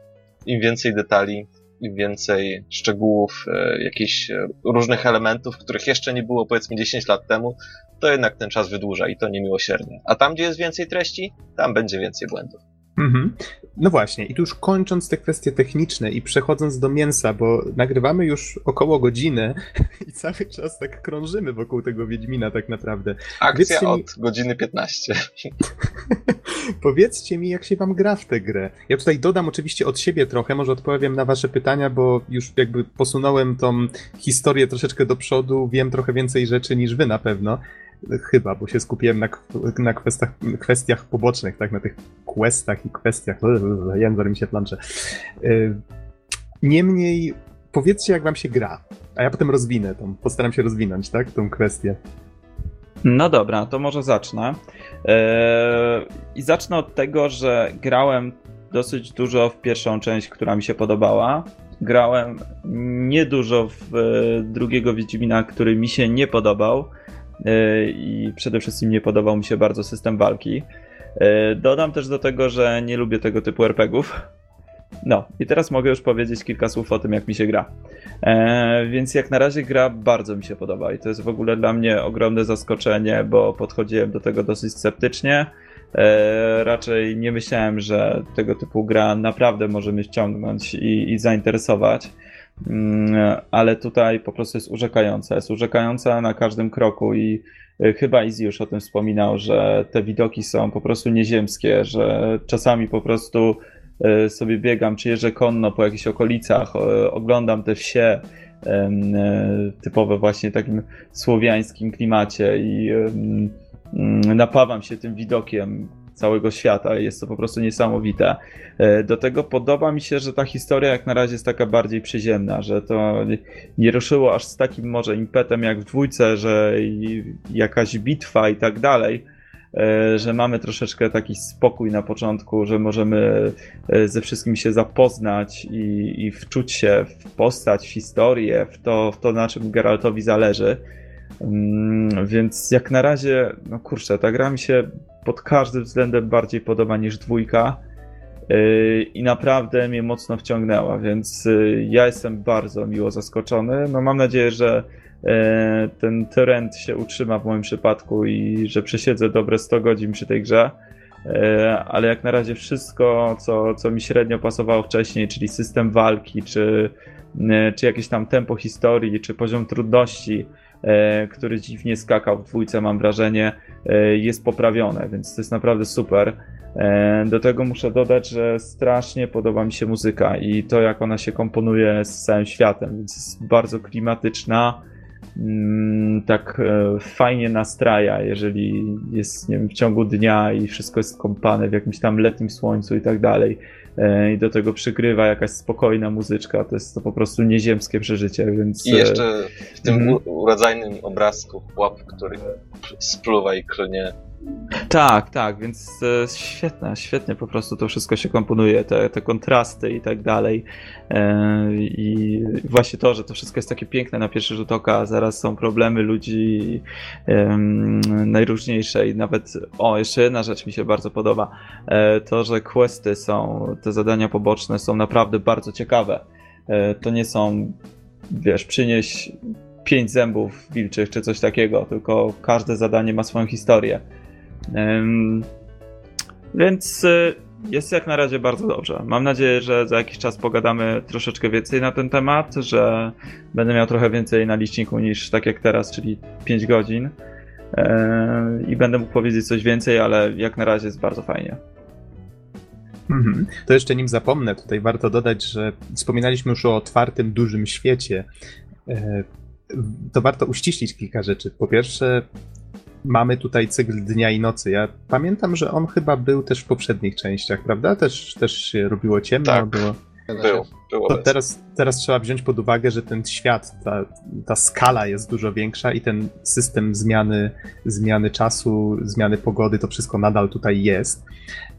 Im więcej detali, im więcej szczegółów, e, jakichś e, różnych elementów, których jeszcze nie było powiedzmy 10 lat temu, to jednak ten czas wydłuża i to niemiłosiernie. A tam, gdzie jest więcej treści, tam będzie więcej błędów. Mhm. No właśnie, i tu już kończąc te kwestie techniczne i przechodząc do mięsa, bo nagrywamy już około godziny [laughs] i cały czas tak krążymy wokół tego Wiedźmina tak naprawdę. Akcja mi... od godziny 15. [laughs] Powiedzcie mi, jak się wam gra w tę grę. Ja tutaj dodam oczywiście od siebie trochę, może odpowiem na wasze pytania, bo już jakby posunąłem tą historię troszeczkę do przodu, wiem trochę więcej rzeczy niż wy na pewno. Chyba, bo się skupiłem na, na kwestiach, kwestiach pobocznych, tak, na tych questach i kwestiach. Język mi się plancze. Y, niemniej, powiedzcie, jak wam się gra, a ja potem rozwinę tą, postaram się rozwinąć, tak, tą kwestię. No dobra, to może zacznę. Eee, I zacznę od tego, że grałem dosyć dużo w pierwszą część, która mi się podobała. Grałem niedużo w e, drugiego Wiedźmina, który mi się nie podobał. E, I przede wszystkim nie podobał mi się bardzo system walki. E, dodam też do tego, że nie lubię tego typu RPGów. No, i teraz mogę już powiedzieć kilka słów o tym, jak mi się gra. E, więc jak na razie gra bardzo mi się podoba i to jest w ogóle dla mnie ogromne zaskoczenie, bo podchodziłem do tego dosyć sceptycznie. E, raczej nie myślałem, że tego typu gra naprawdę może mnie wciągnąć i, i zainteresować. Mm, ale tutaj po prostu jest urzekająca. Jest urzekająca na każdym kroku i e, chyba Izzy już o tym wspominał, że te widoki są po prostu nieziemskie, że czasami po prostu e, sobie biegam, czy jeżdżę konno po jakichś okolicach, oglądam te wsie e, typowe właśnie takim słowiańskim klimacie i mm, napawam się tym widokiem całego świata. Jest to po prostu niesamowite. E, do tego podoba mi się, że ta historia jak na razie jest taka bardziej przyziemna, że to nie ruszyło aż z takim może impetem jak w dwójce, że jakaś bitwa i tak dalej e, że mamy troszeczkę taki spokój na początku, że możemy e, ze wszystkim się zapoznać i, i wczuć się w postać, w historię, w to, w to na czym Geraltowi zależy. Mm, więc jak na razie, no kurczę, ta gra mi się pod każdym względem bardziej podoba niż dwójka yy, i naprawdę mnie mocno wciągnęła, więc yy, ja jestem bardzo miło zaskoczony. No mam nadzieję, że yy, ten trend się utrzyma w moim przypadku i że przesiedzę dobre 100 godzin przy tej grze. Ale jak na razie wszystko, co, co mi średnio pasowało wcześniej, czyli system walki, czy, czy jakieś tam tempo historii, czy poziom trudności, który dziwnie skakał w dwójce, mam wrażenie, e, jest poprawione, więc to jest naprawdę super. E, do tego muszę dodać, że strasznie podoba mi się muzyka i to, jak ona się komponuje z całym światem, więc jest bardzo klimatyczna, mm, tak e, fajnie nastraja, jeżeli jest nie wiem, w ciągu dnia i wszystko jest kąpane w jakimś tam letnim słońcu i tak dalej. E, I do tego przygrywa jakaś spokojna muzyczka. To jest to po prostu nieziemskie przeżycie, więc. I jeszcze w tym u- urodzajnym obrazku chłop, który spluwa i klnie. Tak, tak, więc e, świetne, świetnie po prostu to wszystko się komponuje, te, te kontrasty i tak dalej. E, I właśnie to, że to wszystko jest takie piękne na pierwszy rzut oka, a zaraz są problemy ludzi najróżniejsze i nawet, o, jeszcze jedna rzecz mi się bardzo podoba, e, to, że questy są, te zadania poboczne są naprawdę bardzo ciekawe. To nie są, wiesz, przynieś pięć zębów wilczych czy coś takiego, tylko każde zadanie ma swoją historię. Więc y, jest jak na razie bardzo dobrze. Mam nadzieję, że za jakiś czas pogadamy troszeczkę więcej na ten temat, że będę miał trochę więcej na liczniku niż tak jak teraz, czyli 5 godzin. I będę mógł powiedzieć coś więcej, ale jak na razie jest bardzo fajnie. Mhm. To jeszcze nim zapomnę, tutaj warto dodać, że wspominaliśmy już o otwartym, dużym świecie. E, To warto uściślić kilka rzeczy. Po pierwsze, mamy tutaj cykl dnia i nocy. Ja pamiętam, że on chyba był też w poprzednich częściach, prawda? Też, też się robiło ciemno. Tak. Było... Był, było To teraz, teraz trzeba wziąć pod uwagę, że ten świat, ta, ta skala jest dużo większa i ten system zmiany, zmiany czasu, zmiany pogody, to wszystko nadal tutaj jest.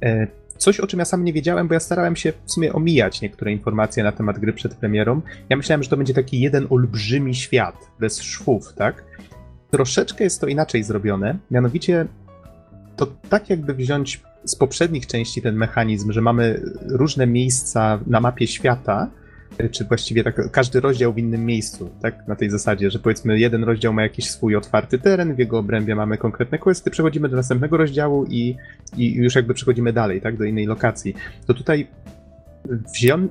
E, Coś, o czym ja sam nie wiedziałem, bo ja starałem się w sumie omijać niektóre informacje na temat gry przed premierą. Ja myślałem, że to będzie taki jeden olbrzymi świat, bez szwów, tak? Troszeczkę jest to inaczej zrobione, mianowicie to tak jakby wziąć z poprzednich części ten mechanizm, że mamy różne miejsca na mapie świata, czy właściwie tak każdy rozdział w innym miejscu, tak? Na tej zasadzie, że powiedzmy jeden rozdział ma jakiś swój otwarty teren, w jego obrębie mamy konkretne questy, przechodzimy do następnego rozdziału i, i już jakby przechodzimy dalej, tak? Do innej lokacji. To tutaj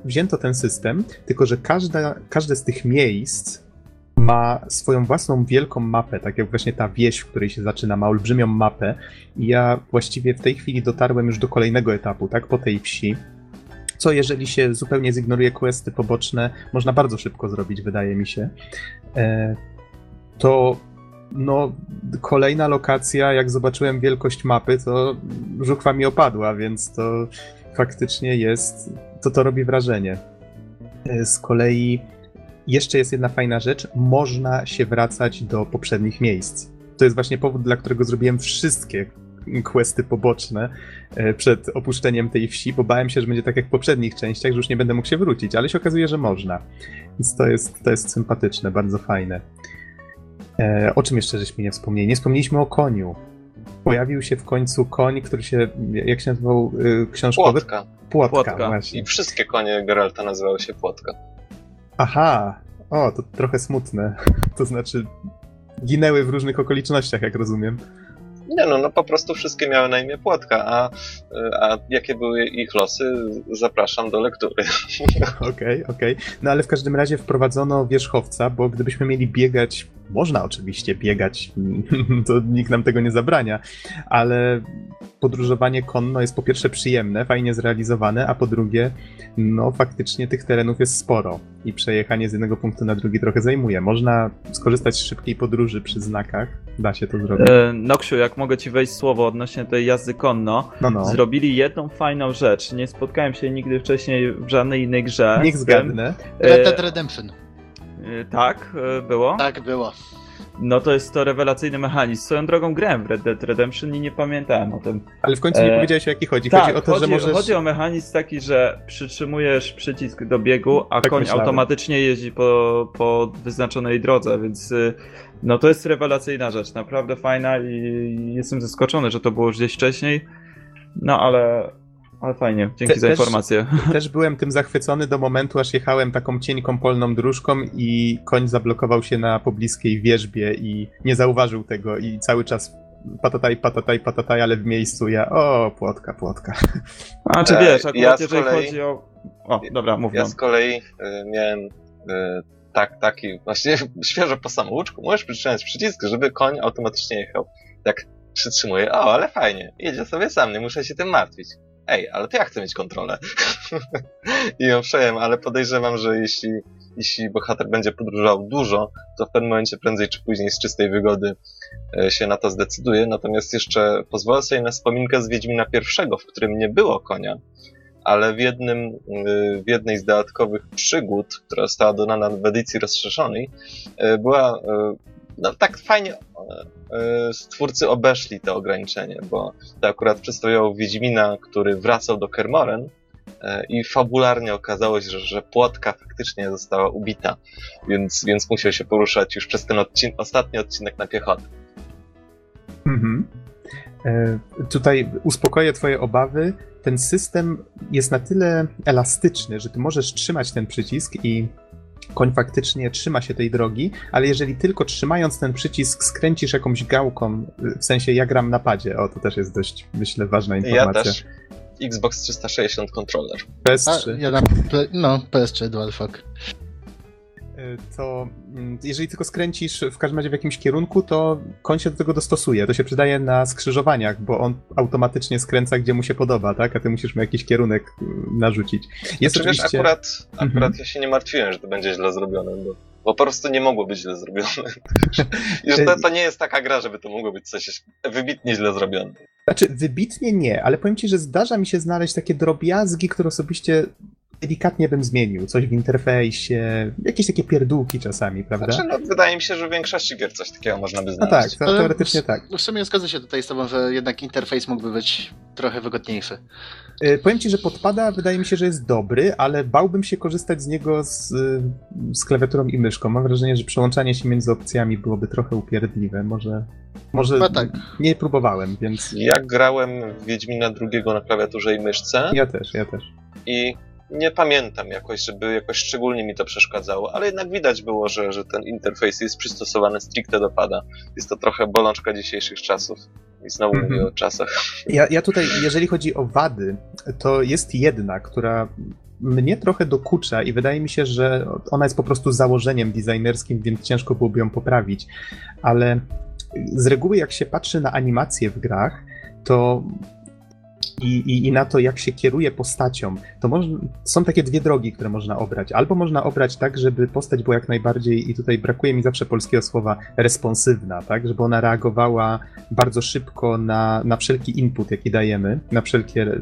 wzięto ten system, tylko że każda, każde z tych miejsc ma swoją własną wielką mapę, tak jak właśnie ta wieś, w której się zaczyna, ma olbrzymią mapę. I ja właściwie w tej chwili dotarłem już do kolejnego etapu, tak, po tej wsi. Co jeżeli się zupełnie zignoruje questy poboczne, można bardzo szybko zrobić, wydaje mi się. E, to no, kolejna lokacja, jak zobaczyłem wielkość mapy, to żuchwa mi opadła, więc to faktycznie jest, to to robi wrażenie. E, Z kolei jeszcze jest jedna fajna rzecz, można się wracać do poprzednich miejsc. To jest właśnie powód, dla którego zrobiłem wszystkie questy poboczne e, przed opuszczeniem tej wsi, bo bałem się, że będzie tak jak w poprzednich częściach, że już nie będę mógł się wrócić, ale się okazuje, że można. Więc to jest, to jest sympatyczne, bardzo fajne. E, o czym jeszcze żeśmy nie wspomnieli? Nie wspomnieliśmy o koniu. Pojawił się w końcu koń, który się, jak się nazywał y, książkowy? Płotka. Płotka, Płotka. właśnie. I wszystkie konie Geralta nazywały się Płotka. Aha, o, to trochę smutne. [laughs] To znaczy, ginęły w różnych okolicznościach, jak rozumiem. Nie no, no po prostu wszystkie miały na imię Płotka, a, a jakie były ich losy, zapraszam do lektury. [laughs] Okej, okej. No ale w każdym razie wprowadzono wierzchowca, bo gdybyśmy mieli biegać, można oczywiście biegać, [laughs] to nikt nam tego nie zabrania, ale podróżowanie konno jest po pierwsze przyjemne, fajnie zrealizowane, a po drugie, no faktycznie tych terenów jest sporo i przejechanie z jednego punktu na drugi trochę zajmuje. Można skorzystać z szybkiej podróży przy znakach, da się to zrobić. E, Noksiu, jak mogę ci wejść słowo odnośnie tej jazdy konno, No, no. zrobili jedną fajną rzecz. Nie spotkałem się nigdy wcześniej w żadnej innej grze. Niech zgadnę. E, Red Dead Redemption. E, tak, e, było. Tak było. No to jest to rewelacyjny mechanizm. Swoją drogą grałem w Red Dead Redemption i nie pamiętałem o tym. Ale w końcu nie E, powiedziałeś o jaki chodzi. tak, chodzi o to, że możesz... chodzi o mechanizm taki, że przytrzymujesz przycisk do biegu, a Tak koń myślałem. automatycznie jeździ po, po wyznaczonej drodze, więc y, no to jest rewelacyjna rzecz, naprawdę fajna i jestem zaskoczony, że to było już gdzieś wcześniej. No ale, ale fajnie, dzięki Te- za też- informację. [laughs] Też byłem tym zachwycony do momentu, aż jechałem taką cienką polną dróżką i koń zablokował się na pobliskiej wierzbie i nie zauważył tego i cały czas patataj, patataj, patataj, ale w miejscu ja, o, płotka, płotka. [laughs] A czy E, wiesz, akurat ja z jeżeli kolei- chodzi o... O, dobra, mów Ja nam. z kolei y, miałem y, tak, taki, właśnie [laughs] świeżo po samouczku, możesz przytrzymać przycisk, żeby koń automatycznie jechał. Tak przytrzymuję, o, ale fajnie, jedzie sobie sam, nie muszę się tym martwić. Ej, ale to ja chcę mieć kontrolę. [laughs] I ją przejąłem, ale podejrzewam, że jeśli jeśli bohater będzie podróżował dużo, to w pewnym momencie prędzej czy później z czystej wygody e, się na to zdecyduje. Natomiast jeszcze pozwolę sobie na wspominkę z Wiedźmina pierwszego, w którym nie było konia, ale w, jednym, e, w jednej z dodatkowych przygód, która została dodana w edycji rozszerzonej, e, była no tak fajnie stwórcy obeszli to ograniczenie, bo to akurat przedstawiało Wiedźmina, który wracał do Kermoren, E, i fabularnie okazało się, że, że płotka faktycznie została ubita, więc, więc musiał się poruszać już przez ten odcin ostatni odcinek na piechotę. Mhm. E, tutaj uspokoję Twoje obawy. Ten system jest na tyle elastyczny, że ty możesz trzymać ten przycisk i koń faktycznie trzyma się tej drogi, ale jeżeli tylko trzymając ten przycisk skręcisz jakąś gałką, w sensie ja gram na padzie, o to też jest dość, myślę, ważna informacja. Ja też. Xbox 360 controller. PS3. A, ja dam, no, PS3 DualShock. To mm, jeżeli tylko skręcisz w każdym razie w jakimś kierunku, to koń się do tego dostosuje. To się przydaje na skrzyżowaniach, bo on automatycznie skręca, gdzie mu się podoba, tak? A ty musisz mu jakiś kierunek mm, narzucić. Jest znaczy, oczywiście... wiesz, akurat, akurat mhm. ja się nie martwiłem, że to będzie źle zrobione, bo, bo po prostu nie mogło być źle zrobione. [laughs] Że to, to nie jest taka gra, żeby to mogło być coś wybitnie źle zrobione. Znaczy, wybitnie nie, ale powiem ci, że zdarza mi się znaleźć takie drobiazgi, które osobiście delikatnie bym zmienił. Coś w interfejsie, jakieś takie pierdółki czasami, prawda? Znaczy, no, wydaje mi się, że w większości gier coś takiego można by znaleźć. No tak, teoretycznie tak. W sumie zgodzę się tutaj z tobą, że jednak interfejs mógłby być trochę wygodniejszy. Yy, powiem ci, że podpada, wydaje mi się, że jest dobry, ale bałbym się korzystać z niego z, z klawiaturą i myszką. Mam wrażenie, że przełączanie się między opcjami byłoby trochę upierdliwe. Może, może no tak. nie próbowałem, więc... Ja grałem w Wiedźmina drugiego na klawiaturze i myszce. Ja też, ja też. I nie pamiętam jakoś, żeby jakoś szczególnie mi to przeszkadzało, ale jednak widać było, że, że ten interfejs jest przystosowany stricte do pada. Jest to trochę bolączka dzisiejszych czasów. I znowu mm -hmm. mówię o czasach. Ja, ja tutaj, jeżeli chodzi o wady, to jest jedna, która mnie trochę dokucza i wydaje mi się, że ona jest po prostu założeniem designerskim, więc ciężko byłoby ją poprawić. Ale z reguły, jak się patrzy na animacje w grach, to i, i, i na to, jak się kieruje postacią, to można, są takie dwie drogi, które można obrać. Albo można obrać tak, żeby postać była jak najbardziej, i tutaj brakuje mi zawsze polskiego słowa, responsywna, tak, żeby ona reagowała bardzo szybko na, na wszelki input, jaki dajemy, na wszelkie,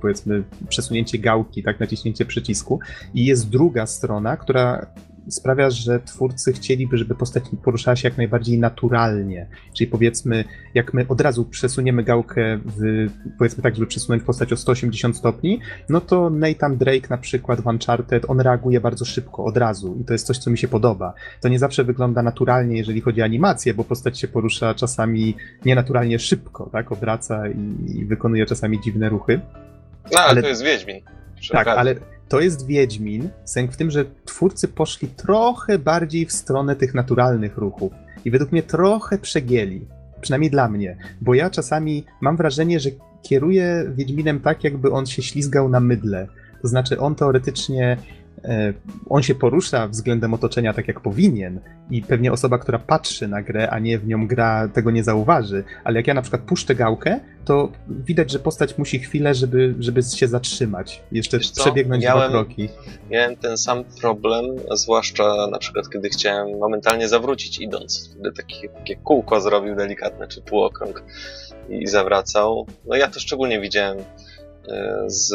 powiedzmy, przesunięcie gałki, tak, naciśnięcie przycisku. I jest druga strona, która sprawia, że twórcy chcieliby, żeby postać poruszała się jak najbardziej naturalnie. Czyli powiedzmy, jak my od razu przesuniemy gałkę, w, powiedzmy tak, żeby przesunąć postać o 180 stopni, no to Nathan Drake na przykład w Uncharted, on reaguje bardzo szybko, od razu i to jest coś, co mi się podoba. To nie zawsze wygląda naturalnie, jeżeli chodzi o animację, bo postać się porusza czasami nienaturalnie szybko, tak, obraca i, i wykonuje czasami dziwne ruchy. No, ale, ale to jest Wiedźmin. Tak, ale to jest Wiedźmin. Sęk w tym, że twórcy poszli trochę bardziej w stronę tych naturalnych ruchów. I według mnie trochę przegięli. Przynajmniej dla mnie. Bo ja czasami mam wrażenie, że kieruję Wiedźminem tak, jakby on się ślizgał na mydle. To znaczy, on teoretycznie on się porusza względem otoczenia tak jak powinien i pewnie osoba, która patrzy na grę, a nie w nią gra, tego nie zauważy, ale jak ja na przykład puszczę gałkę, to widać, że postać musi chwilę, żeby, żeby się zatrzymać, jeszcze przebiegnąć miałem, dwa kroki. Miałem ten sam problem, zwłaszcza na przykład kiedy chciałem momentalnie zawrócić idąc, wtedy takie, takie kółko zrobił delikatne, czy półokrąg i zawracał. No ja to szczególnie widziałem e, z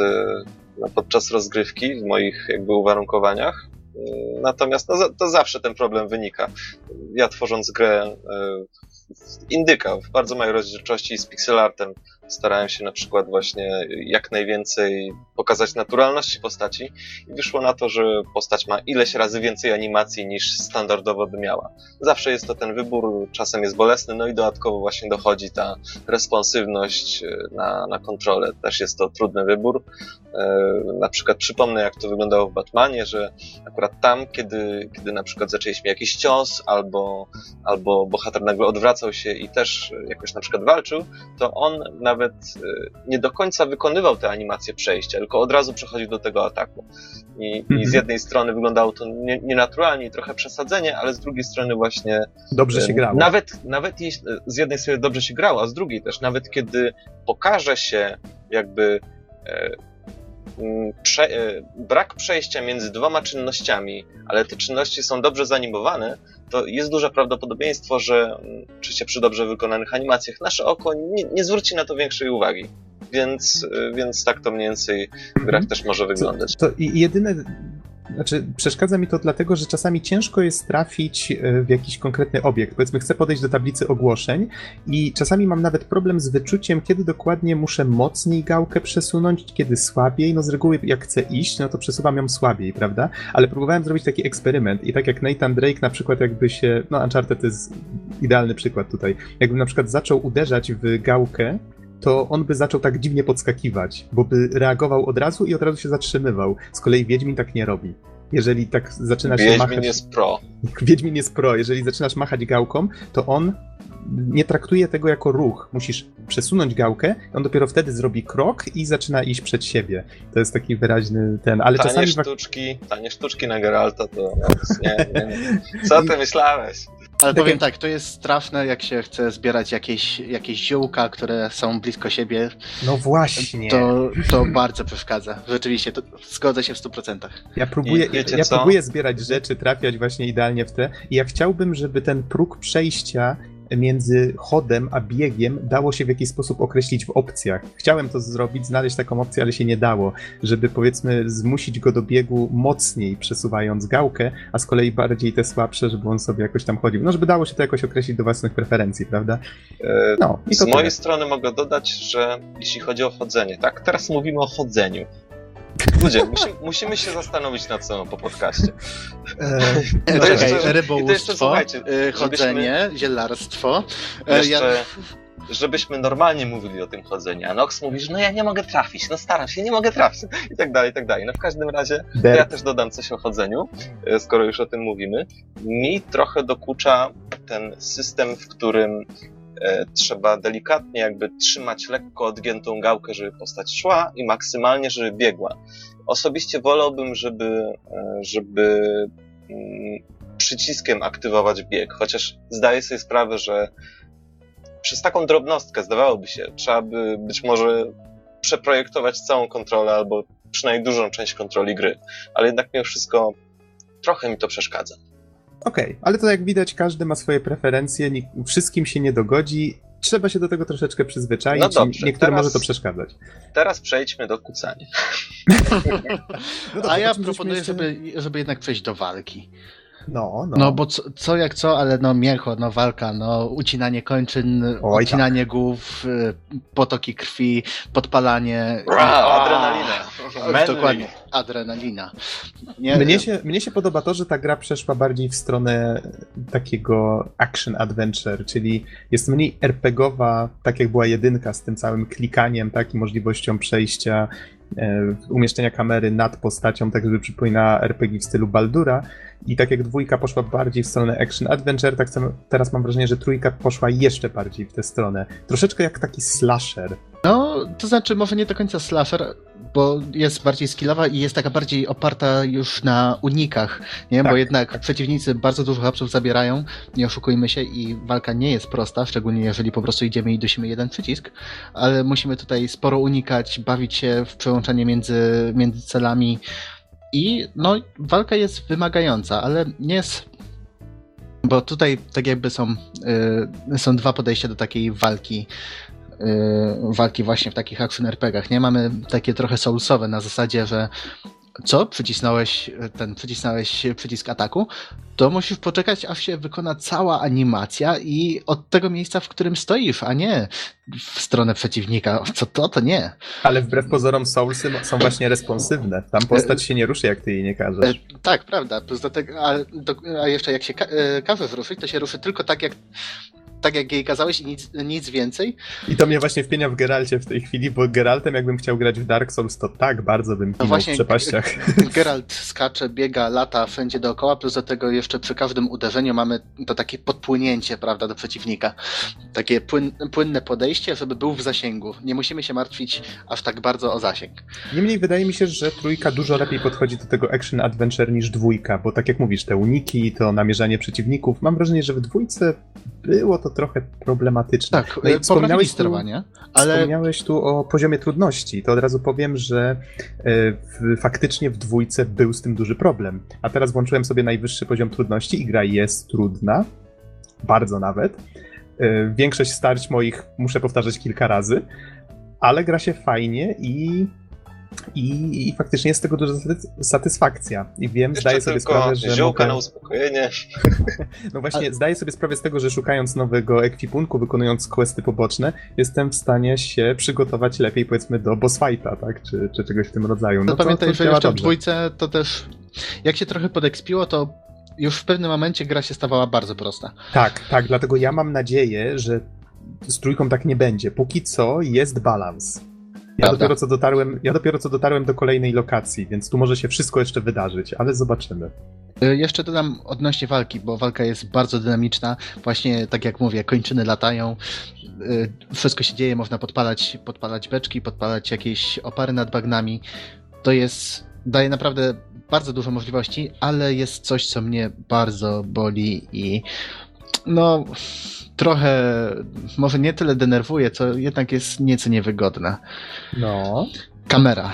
podczas rozgrywki w moich jakby uwarunkowaniach. Natomiast no, to zawsze ten problem wynika. Ja tworząc grę e, indyka w bardzo małej rozdzielczości z pixelartem starałem się na przykład właśnie jak najwięcej pokazać naturalności postaci i wyszło na to, że postać ma ileś razy więcej animacji niż standardowo by miała. Zawsze jest to ten wybór, czasem jest bolesny, no i dodatkowo właśnie dochodzi ta responsywność e, na, na kontrolę. Też jest to trudny wybór. E, na przykład przypomnę, jak to wyglądało w Batmanie, że akurat tam, kiedy, kiedy na przykład zaczęliśmy jakiś cios albo, albo bohater nagle odwracał się i też jakoś na przykład walczył, to on na nawet y, nie do końca wykonywał te animacje przejścia, tylko od razu przechodził do tego ataku. I, mhm. i z jednej strony wyglądało to nie, nienaturalnie i trochę przesadzenie, ale z drugiej strony właśnie... Dobrze się y, grało. Nawet, nawet jeśli, z jednej strony dobrze się grało, a z drugiej też, nawet kiedy pokaże się jakby prze, e, brak przejścia między dwoma czynnościami, ale te czynności są dobrze zanimowane, to jest duże prawdopodobieństwo, że mm, oczywiście przy dobrze wykonanych animacjach nasze oko nie, nie zwróci na to większej uwagi. Więc, e, więc tak to mniej więcej w grach też może wyglądać. To, to i jedyne znaczy, przeszkadza mi to dlatego, że czasami ciężko jest trafić e, w jakiś konkretny obiekt. Powiedzmy, chcę podejść do tablicy ogłoszeń i czasami mam nawet problem z wyczuciem, kiedy dokładnie muszę mocniej gałkę przesunąć, kiedy słabiej. No z reguły jak chcę iść, no to przesuwam ją słabiej, prawda? Ale próbowałem zrobić taki eksperyment i tak jak Nathan Drake na przykład jakby się, no Uncharted to jest idealny przykład tutaj, jakbym na przykład zaczął uderzać w gałkę, to on by zaczął tak dziwnie podskakiwać, bo by reagował od razu i od razu się zatrzymywał. Z kolei Wiedźmin tak nie robi. Jeżeli tak zaczyna się Wiedźmin machać... jest pro. [laughs] Wiedźmin jest pro. Jeżeli zaczynasz machać gałką, to on nie traktuje tego jako ruch. Musisz przesunąć gałkę, on dopiero wtedy zrobi krok i zaczyna iść przed siebie. To jest taki wyraźny ten, ale tanie czasami... sztuczki, tanie sztuczki na Geralta to no, nie, nie. Co ty [laughs] myślałeś? Ale Tak powiem jak- tak, to jest straszne, jak się chce zbierać jakieś, jakieś ziółka, które są blisko siebie. No właśnie. To, to bardzo przeszkadza. Rzeczywiście, to zgodzę się w 100%. Ja próbuję, ja co? próbuję zbierać rzeczy, trafiać właśnie idealnie w te. I ja chciałbym, żeby ten próg przejścia między chodem a biegiem dało się w jakiś sposób określić w opcjach. Chciałem to zrobić, znaleźć taką opcję, ale się nie dało, żeby powiedzmy zmusić go do biegu mocniej przesuwając gałkę, a z kolei bardziej te słabsze, żeby on sobie jakoś tam chodził. No, żeby dało się to jakoś określić do własnych preferencji, prawda? E, No, Z mojej tyle. strony mogę dodać, że jeśli chodzi o chodzenie, tak, teraz mówimy o chodzeniu. Ludzie, musimy, musimy się zastanowić nad sobą po podcaście. E, To Czekaj, jeszcze- i to jeszcze, rybołówstwo, słuchajcie, y, chodzenie, zielarstwo. E, Jeszcze, żebyśmy normalnie mówili o tym chodzeniu, a Nox mówi, że no ja nie mogę trafić, no staram się, nie mogę trafić i tak dalej, i tak dalej. No w każdym razie ja też dodam coś o chodzeniu, e, skoro już o tym mówimy. Mi trochę dokucza ten system, w którym trzeba delikatnie jakby trzymać lekko odgiętą gałkę, żeby postać szła i maksymalnie, żeby biegła. Osobiście wolałbym, żeby, e, żeby mm, przyciskiem aktywować bieg, chociaż zdaję sobie sprawę, że przez taką drobnostkę zdawałoby się, trzeba by być może przeprojektować całą kontrolę albo przynajmniej dużą część kontroli gry, ale jednak mimo wszystko trochę mi to przeszkadza. Okej, ale to jak widać, każdy ma swoje preferencje, nik- wszystkim się nie dogodzi. Trzeba się do tego troszeczkę przyzwyczaić. No dobrze, Niektórym teraz- może to przeszkadzać. Teraz przejdźmy do kucania. [laughs] No dobra, a ja proponuję, jeszcze- żeby, żeby jednak przejść do walki. No, no. No bo co, co jak co, ale no mięcho, no walka, no ucinanie kończyn, Oj, odcinanie głów, y, potoki krwi, podpalanie. Ra, adrenalina. [laughs] Dokładnie, adrenalina. Nie, Mnie się, mnie się podoba to, że ta gra przeszła bardziej w stronę takiego action adventure, czyli jest mniej RPGowa, tak jak była jedynka z tym całym klikaniem, tak, i możliwością przejścia, e, umieszczenia kamery nad postacią, tak żeby przypomina RPG w stylu Baldura. I tak jak dwójka poszła bardziej w stronę action adventure, tak teraz mam wrażenie, że trójka poszła jeszcze bardziej w tę stronę. Troszeczkę jak taki slasher. No, to znaczy może nie do końca slasher, bo jest bardziej skillowa i jest taka bardziej oparta już na unikach, nie? Bo Tak, jednak przeciwnicy bardzo dużo hapsów zabierają, nie oszukujmy się i walka nie jest prosta, szczególnie jeżeli po prostu idziemy i dusimy jeden przycisk, ale musimy tutaj sporo unikać, bawić się w przełączanie między, między celami i no, walka jest wymagająca, ale nie jest bo tutaj tak jakby są, y, są dwa podejścia do takiej walki y, walki właśnie w takich action RPGach, nie? Mamy takie trochę soulsowe na zasadzie, że co? Przycisnąłeś ten, przycisnąłeś przycisk ataku, to musisz poczekać, aż się wykona cała animacja i od tego miejsca, w którym stoisz, a nie w stronę przeciwnika. Co to? To nie. Ale wbrew pozorom Soulsy są właśnie responsywne. Tam postać się nie ruszy, jak ty jej nie E, każesz. tak, prawda. Plus do tego, a, do, a jeszcze jak się ka- e, każesz ruszyć, to się ruszy tylko tak, jak tak jak jej kazałeś i nic, nic więcej. I to mnie właśnie wpienia w Geralcie w tej chwili, bo Geraltem jakbym chciał grać w Dark Souls, to tak bardzo bym No pinął w właśnie, przepaściach. [laughs] Geralt skacze, biega, lata wszędzie dookoła, plus do tego jeszcze przy każdym uderzeniu mamy to takie podpłynięcie, prawda, do przeciwnika. Takie płyn, płynne podejście, żeby był w zasięgu. Nie musimy się martwić aż tak bardzo o zasięg. Niemniej wydaje mi się, że trójka dużo lepiej podchodzi do tego action adventure niż dwójka, bo tak jak mówisz, te uniki, to namierzanie przeciwników, mam wrażenie, że w dwójce było to trochę problematyczne. Tak, No i no wspominałeś tu- sterowanie, ale Wspomniałeś tu o poziomie trudności. To od razu powiem, że e, w, faktycznie w dwójce był z tym duży problem. A teraz włączyłem sobie najwyższy poziom trudności i gra jest trudna. Bardzo nawet. E, Większość starć moich muszę powtarzać kilka razy, ale gra się fajnie i. I, I faktycznie jest z tego duża satys- satysfakcja. I wiem, Jeszcze zdaję sobie sprawę, że. ziołka mogę- na uspokojenie. [laughs] no właśnie, zdaję sobie sprawę z tego, że szukając nowego ekwipunku, wykonując questy poboczne, jestem w stanie się przygotować lepiej, powiedzmy, do boss fighta, tak? Czy, czy czegoś w tym rodzaju. no, pamiętaj, że działa jeszcze w dwójce to też, jak się trochę podekspiło, to już w pewnym momencie gra się stawała bardzo prosta. Tak, tak, dlatego ja mam nadzieję, że z trójką tak nie będzie. Póki co jest balans. Ja dopiero, co dotarłem, ja dopiero co dotarłem do kolejnej lokacji, więc tu może się wszystko jeszcze wydarzyć, ale zobaczymy. Y, Jeszcze dodam odnośnie walki, bo walka jest bardzo dynamiczna. Właśnie tak jak mówię, kończyny latają, y, wszystko się dzieje, można podpalać, podpalać beczki, podpalać jakieś opary nad bagnami. To jest, daje naprawdę bardzo dużo możliwości, ale jest coś, co mnie bardzo boli i no trochę, może nie tyle denerwuje, co jednak jest nieco niewygodne. No, Kamera.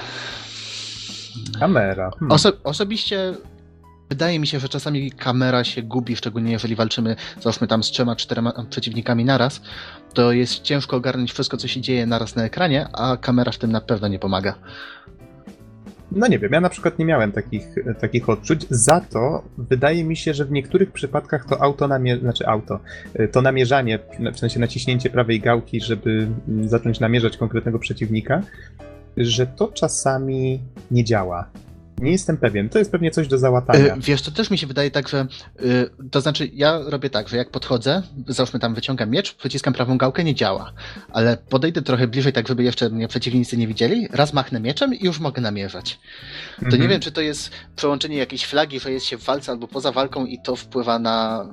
kamera. Hmm. Oso- osobiście wydaje mi się, że czasami kamera się gubi, szczególnie jeżeli walczymy, załóżmy tam z trzema, czterema przeciwnikami naraz, to jest ciężko ogarnąć wszystko, co się dzieje naraz na ekranie, a kamera w tym na pewno nie pomaga. No nie wiem, ja na przykład nie miałem takich, takich odczuć. Za to wydaje mi się, że w niektórych przypadkach to auto znaczy auto, y, to namierzanie, w sensie naciśnięcie prawej gałki, żeby mm, zacząć namierzać konkretnego przeciwnika, że to czasami nie działa. Nie jestem pewien. To jest pewnie coś do załatania. Y, Wiesz, to też mi się wydaje tak, że y, to znaczy ja robię tak, że jak podchodzę, załóżmy tam wyciągam miecz, przyciskam prawą gałkę, nie działa. Ale podejdę trochę bliżej, tak żeby jeszcze mnie przeciwnicy nie widzieli, raz machnę mieczem i już mogę namierzać. To Mhm. nie wiem, czy to jest przełączenie jakiejś flagi, że jest się w walce albo poza walką i to wpływa na,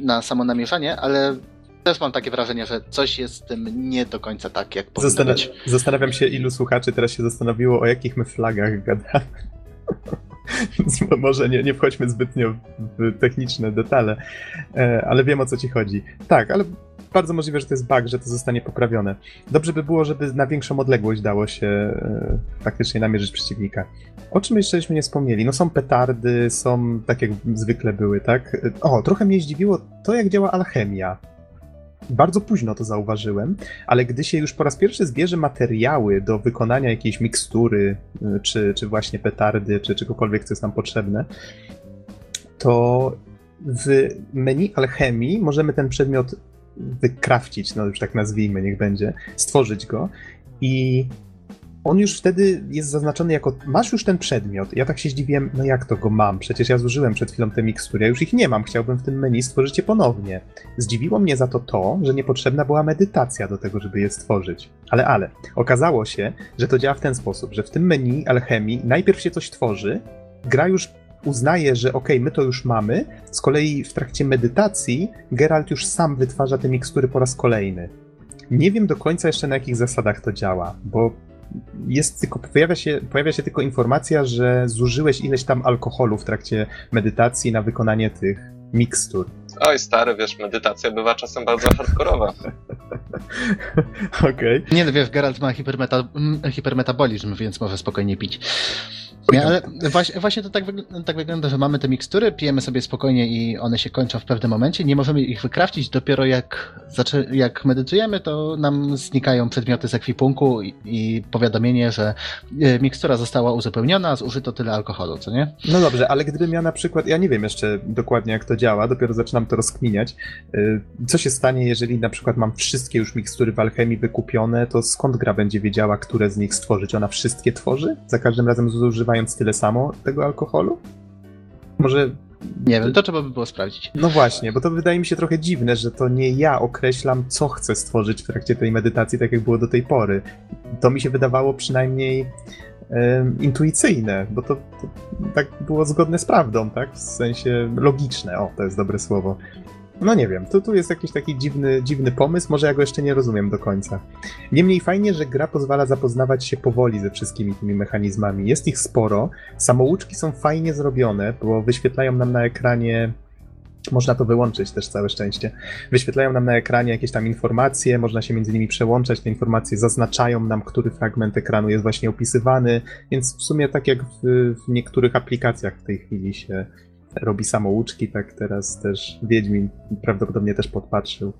na samo namierzanie, ale też mam takie wrażenie, że coś jest z tym nie do końca tak, jak powinno Zastan- być. Zastanawiam się, ilu słuchaczy teraz się zastanowiło, o jakich my flagach gadamy. [laughs] Więc mo- może nie, nie wchodźmy zbytnio w techniczne detale, e, ale wiem o co ci chodzi. Tak, ale bardzo możliwe, że to jest bug, że to zostanie poprawione. Dobrze by było, żeby na większą odległość dało się e, faktycznie namierzyć przeciwnika. O czym jeszcze żeśmy nie wspomnieli? No są petardy, są tak jak zwykle były, tak? E, O, trochę mnie zdziwiło to, jak działa alchemia. Bardzo późno to zauważyłem, ale gdy się już po raz pierwszy zbierze materiały do wykonania jakiejś mikstury, y, czy, czy właśnie petardy, czy czegokolwiek, co jest nam potrzebne, to w menu alchemii możemy ten przedmiot wykrawcić, no już tak nazwijmy, niech będzie, stworzyć go i on już wtedy jest zaznaczony jako masz już ten przedmiot. Ja tak się zdziwiłem, no jak to go mam? Przecież ja zużyłem przed chwilą te mikstury, ja już ich nie mam, chciałbym w tym menu stworzyć je ponownie. Zdziwiło mnie za to to, że niepotrzebna była medytacja do tego, żeby je stworzyć. Ale, ale, okazało się, że to działa w ten sposób, że w tym menu alchemii najpierw się coś tworzy, gra już uznaje, że okej, my to już mamy, z kolei w trakcie medytacji Geralt już sam wytwarza te mikstury po raz kolejny. Nie wiem do końca jeszcze na jakich zasadach to działa, bo jest tylko, pojawia się, pojawia się tylko informacja, że zużyłeś ileś tam alkoholu w trakcie medytacji na wykonanie tych mikstur. Oj, stary, wiesz, medytacja bywa czasem bardzo hardkorowa. [laughs] Okej. Nie no wiesz, Geralt ma hipermeta, hipermetabolizm, więc może spokojnie pić. Nie, ale właśnie, właśnie to tak, wygl- tak wygląda, że mamy te mikstury, pijemy sobie spokojnie i one się kończą w pewnym momencie. Nie możemy ich wykrawcić, dopiero jak, jak medytujemy, to nam znikają przedmioty z ekwipunku i, i powiadomienie, że e, mikstura została uzupełniona, zużyto tyle alkoholu, co nie? No dobrze, ale gdybym ja na przykład, ja nie wiem jeszcze dokładnie jak to działa, dopiero zaczynam to rozkminiać. Y, Co się stanie, jeżeli na przykład mam wszystkie już mikstury w alchemii wykupione, to skąd gra będzie wiedziała, które z nich stworzyć? Ona wszystkie tworzy? Za każdym razem zużywając tyle samo tego alkoholu? Może Nie wiem, to trzeba by było sprawdzić. No właśnie, bo to wydaje mi się trochę dziwne, że to nie ja określam, co chcę stworzyć w trakcie tej medytacji, tak jak było do tej pory. To mi się wydawało przynajmniej em, intuicyjne, bo to, to tak było zgodne z prawdą, tak? W sensie logiczne, o, to jest dobre słowo. No nie wiem, to tu jest jakiś taki dziwny, dziwny pomysł, może ja go jeszcze nie rozumiem do końca. Niemniej fajnie, że gra pozwala zapoznawać się powoli ze wszystkimi tymi mechanizmami. Jest ich sporo, samouczki są fajnie zrobione, bo wyświetlają nam na ekranie Można to wyłączyć też całe szczęście. Wyświetlają nam na ekranie jakieś tam informacje, można się między nimi przełączać, te informacje zaznaczają nam, który fragment ekranu jest właśnie opisywany, więc w sumie tak jak w, w niektórych aplikacjach w tej chwili się robi samouczki, tak teraz też Wiedźmin prawdopodobnie też podpatrzył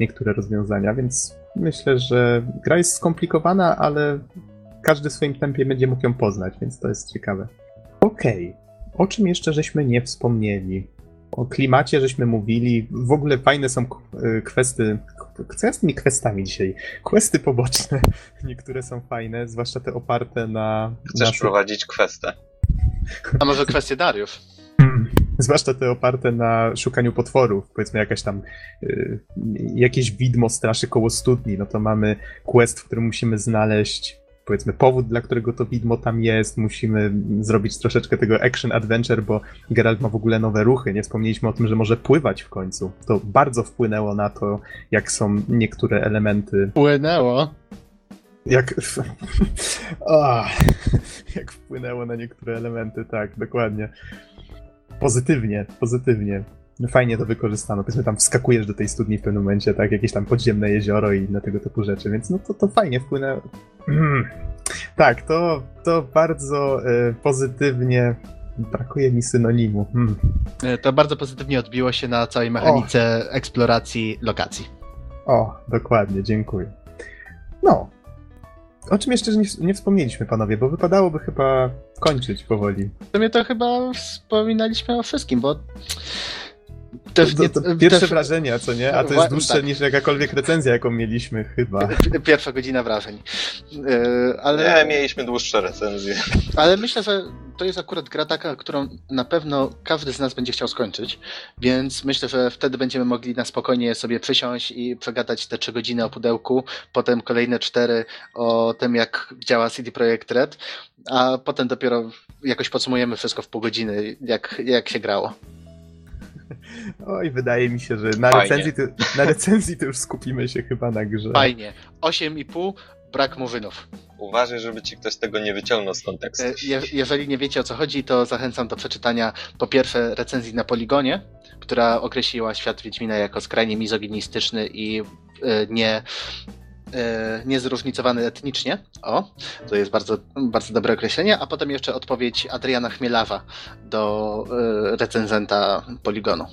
niektóre rozwiązania, więc myślę, że gra jest skomplikowana, ale każdy w swoim tempie będzie mógł ją poznać, więc to jest ciekawe. Okej, o czym jeszcze żeśmy nie wspomnieli? O klimacie żeśmy mówili, w ogóle fajne są y, kwesty, co ja z tymi questami dzisiaj? Questy poboczne, [laughs] niektóre są fajne, zwłaszcza te oparte na... Chcesz na prowadzić kwestę. A może kwestie Dariów? Zwłaszcza te oparte na szukaniu potworów. Powiedzmy, jakaś tam y, jakieś widmo straszy koło studni. No to mamy quest, w którym musimy znaleźć powiedzmy powód, dla którego to widmo tam jest. Musimy zrobić troszeczkę tego action adventure, bo Geralt ma w ogóle nowe ruchy. Nie wspomnieliśmy o tym, że może pływać w końcu. To bardzo wpłynęło na to, jak są niektóre elementy Płynęło. jak. o, [laughs] jak wpłynęło na niektóre elementy, tak, dokładnie. Pozytywnie, pozytywnie. No Fajnie to wykorzystano. Powiedzmy, tam wskakujesz do tej studni w pewnym momencie, tak, jakieś tam podziemne jezioro i inne tego typu rzeczy, więc no to, to fajnie wpłynęło. [clears throat] Mm. Tak, to, to bardzo e, pozytywnie. Brakuje mi synonimu. Mm. E, To bardzo pozytywnie odbiło się na całej mechanice eksploracji lokacji. O, dokładnie, dziękuję. No. O czym jeszcze nie, nie wspomnieliśmy, panowie, bo wypadałoby chyba kończyć powoli. W sumie to chyba wspominaliśmy o wszystkim, bo... Też To, nie, to pierwsze też- wrażenia, co nie? A to jest dłuższe tak. niż jakakolwiek recenzja, jaką mieliśmy, chyba. Pierwsza godzina wrażeń. E, Ale, Nie, mieliśmy dłuższe recenzje. ale myślę, że to jest akurat gra taka, którą na pewno każdy z nas będzie chciał skończyć, więc myślę, że wtedy będziemy mogli na spokojnie sobie przysiąść i przegadać te trzy godziny o pudełku, potem kolejne cztery o tym, jak działa CD Projekt Red, a potem dopiero jakoś podsumujemy wszystko w pół godziny, jak, jak się grało. [laughs] Oj, wydaje mi się, że na Fajnie. recenzji, to, na recenzji to już skupimy się chyba na grze. Fajnie. 8,5, brak murzynów. Uważaj, żeby ci ktoś tego nie wyciągnął z kontekstu. E, Je, jeżeli nie wiecie o co chodzi, to zachęcam do przeczytania po pierwsze recenzji na Poligonie, która określiła świat Wiedźmina jako skrajnie mizoginistyczny i e, nie, niezróżnicowany etnicznie. O, to jest bardzo, bardzo dobre określenie. A potem jeszcze odpowiedź Adriana Chmielawa do e, recenzenta Poligonu.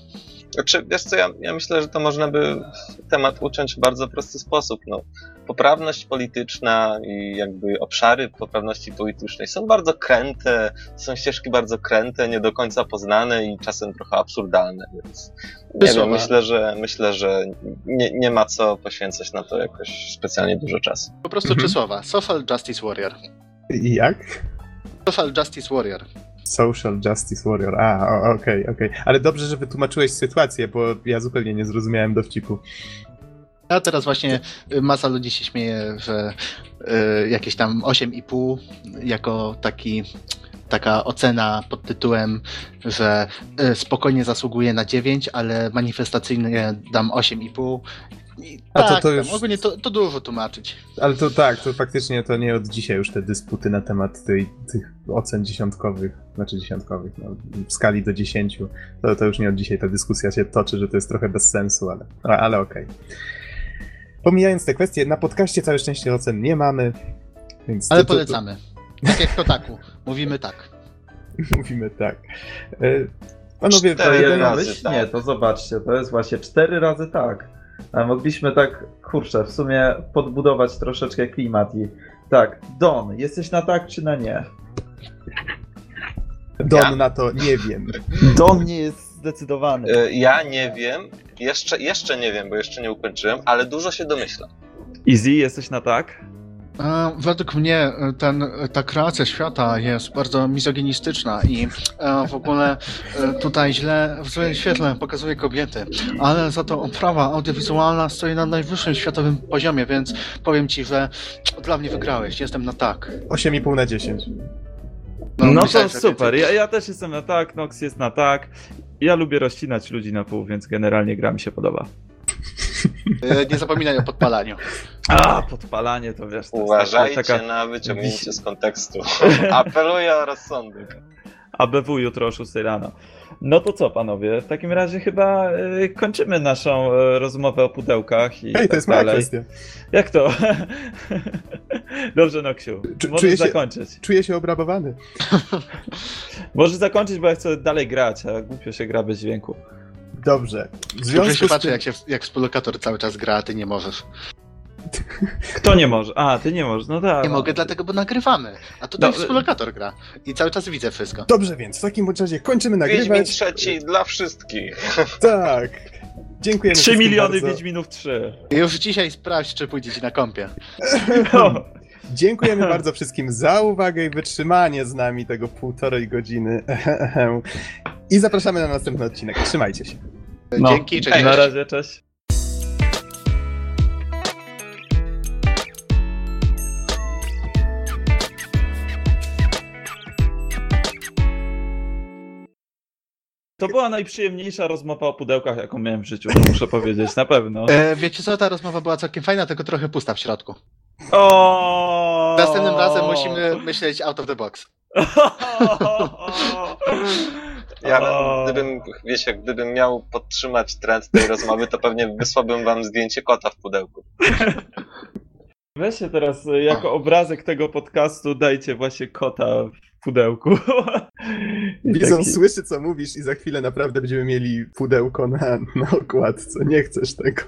Znaczy, wiesz co, ja, ja myślę, że to można by temat uciąć w bardzo prosty sposób. No, poprawność polityczna i jakby obszary poprawności politycznej są bardzo kręte, są ścieżki bardzo kręte, nie do końca poznane i czasem trochę absurdalne, więc nie wiem, myślę, że myślę, że nie, nie ma co poświęcać na to jakoś specjalnie dużo czasu. Po prostu Mhm. trzy słowa. Social Justice Warrior. Jak? Social Justice Warrior. Social Justice Warrior. A, okej, okej. Ale dobrze, że wytłumaczyłeś sytuację, bo ja zupełnie nie zrozumiałem dowcipu. A teraz właśnie y, masa ludzi się śmieje, że y, jakieś tam 8,5 jako taki taka ocena pod tytułem, że y, spokojnie zasługuje na 9, ale manifestacyjnie dam 8,5. I A to- tak, to tam już- ogólnie to, to dużo tłumaczyć. Ale to tak, to faktycznie to nie od dzisiaj już te dysputy na temat tej, tych ocen dziesiątkowych, znaczy dziesiątkowych, no, w skali do 10. To, to już nie od dzisiaj ta dyskusja się toczy, że to jest trochę bez sensu, ale, ale okej. Pomijając te kwestie, na podcaście całe szczęście ocen nie mamy, więc Ale to, to, polecamy. Tak jak Kotaku. Mówimy tak. To, [laughs] mówimy tak. E, Panowie, Cztery to razy tak. Nie, to zobaczcie, to jest właśnie cztery razy tak. A mogliśmy tak, kurczę, w sumie podbudować troszeczkę klimat i tak, Don, jesteś na tak czy na nie? Don Ja. na to nie wiem. Don nie jest zdecydowany. E, Ja nie wiem, jeszcze, jeszcze nie wiem, bo jeszcze nie ukończyłem, ale dużo się domyślam. Easy, jesteś na tak? E, Według mnie e, ten, ta kreacja świata jest bardzo mizoginistyczna i e, w ogóle e, tutaj źle, w złym świetle pokazuje kobiety, ale za to oprawa audiowizualna stoi na najwyższym światowym poziomie, więc powiem ci, że dla mnie wygrałeś, jestem na tak. 8,5 na 10. No, myślałem, to super. Ja, ja też jestem na tak, Nox jest na tak. Ja lubię rozcinać ludzi na pół, więc generalnie gra mi się podoba. E, Nie zapominaj o podpalaniu. A, podpalanie to wiesz. To Uważajcie taka, na wyciągnięcie z kontekstu. [laughs] Apeluję o rozsądek. ABW jutro o 6 rano. No to co, panowie? W takim razie chyba y, kończymy naszą y, rozmowę o pudełkach i Hej, tak to jest moja dalej. kwestia. Jak to? Dobrze, Noksiu. Czu- Możesz czuję się- zakończyć. Czuję się obrabowany. [laughs] Możesz zakończyć, bo ja chcę dalej grać, a głupio się gra bez dźwięku. Dobrze. W Dobrze związku się z patrzy, tym... jak, się, jak współlokator cały czas gra, a ty nie możesz. Kto nie może? A, ty nie możesz, no tak. Nie mogę, dlatego, bo nagrywamy. A tutaj No, współlokator gra. I cały czas widzę wszystko. Dobrze, więc w takim razie kończymy Wiedźmin nagrywać. trzeci dla wszystkich. [laughs] Tak. Dziękujemy 3 wszystkim miliony bardzo. Wiedźminów 3. Już dzisiaj sprawdź, czy pójdzie ci na kąpie. No. [laughs] Dziękujemy bardzo wszystkim za uwagę i wytrzymanie z nami tego półtorej godziny. [laughs] I zapraszamy na następny odcinek. Trzymajcie się. No. Dzięki, cześć. Na razie, cześć. To była najprzyjemniejsza rozmowa o pudełkach, jaką miałem w życiu, muszę powiedzieć, na pewno. E, wiecie co, ta rozmowa była całkiem fajna, tylko trochę pusta w środku. O! Następnym razem musimy myśleć out of the box. [laughs] Ja, O. gdybym, wiecie, gdybym miał podtrzymać trend tej rozmowy, to pewnie wysłałbym wam zdjęcie kota w pudełku. Weźcie teraz y, jako obrazek tego podcastu, dajcie właśnie kota w pudełku. Bizon taki- słyszy, co mówisz i za chwilę naprawdę będziemy mieli pudełko na, na okładce. Nie chcesz tego.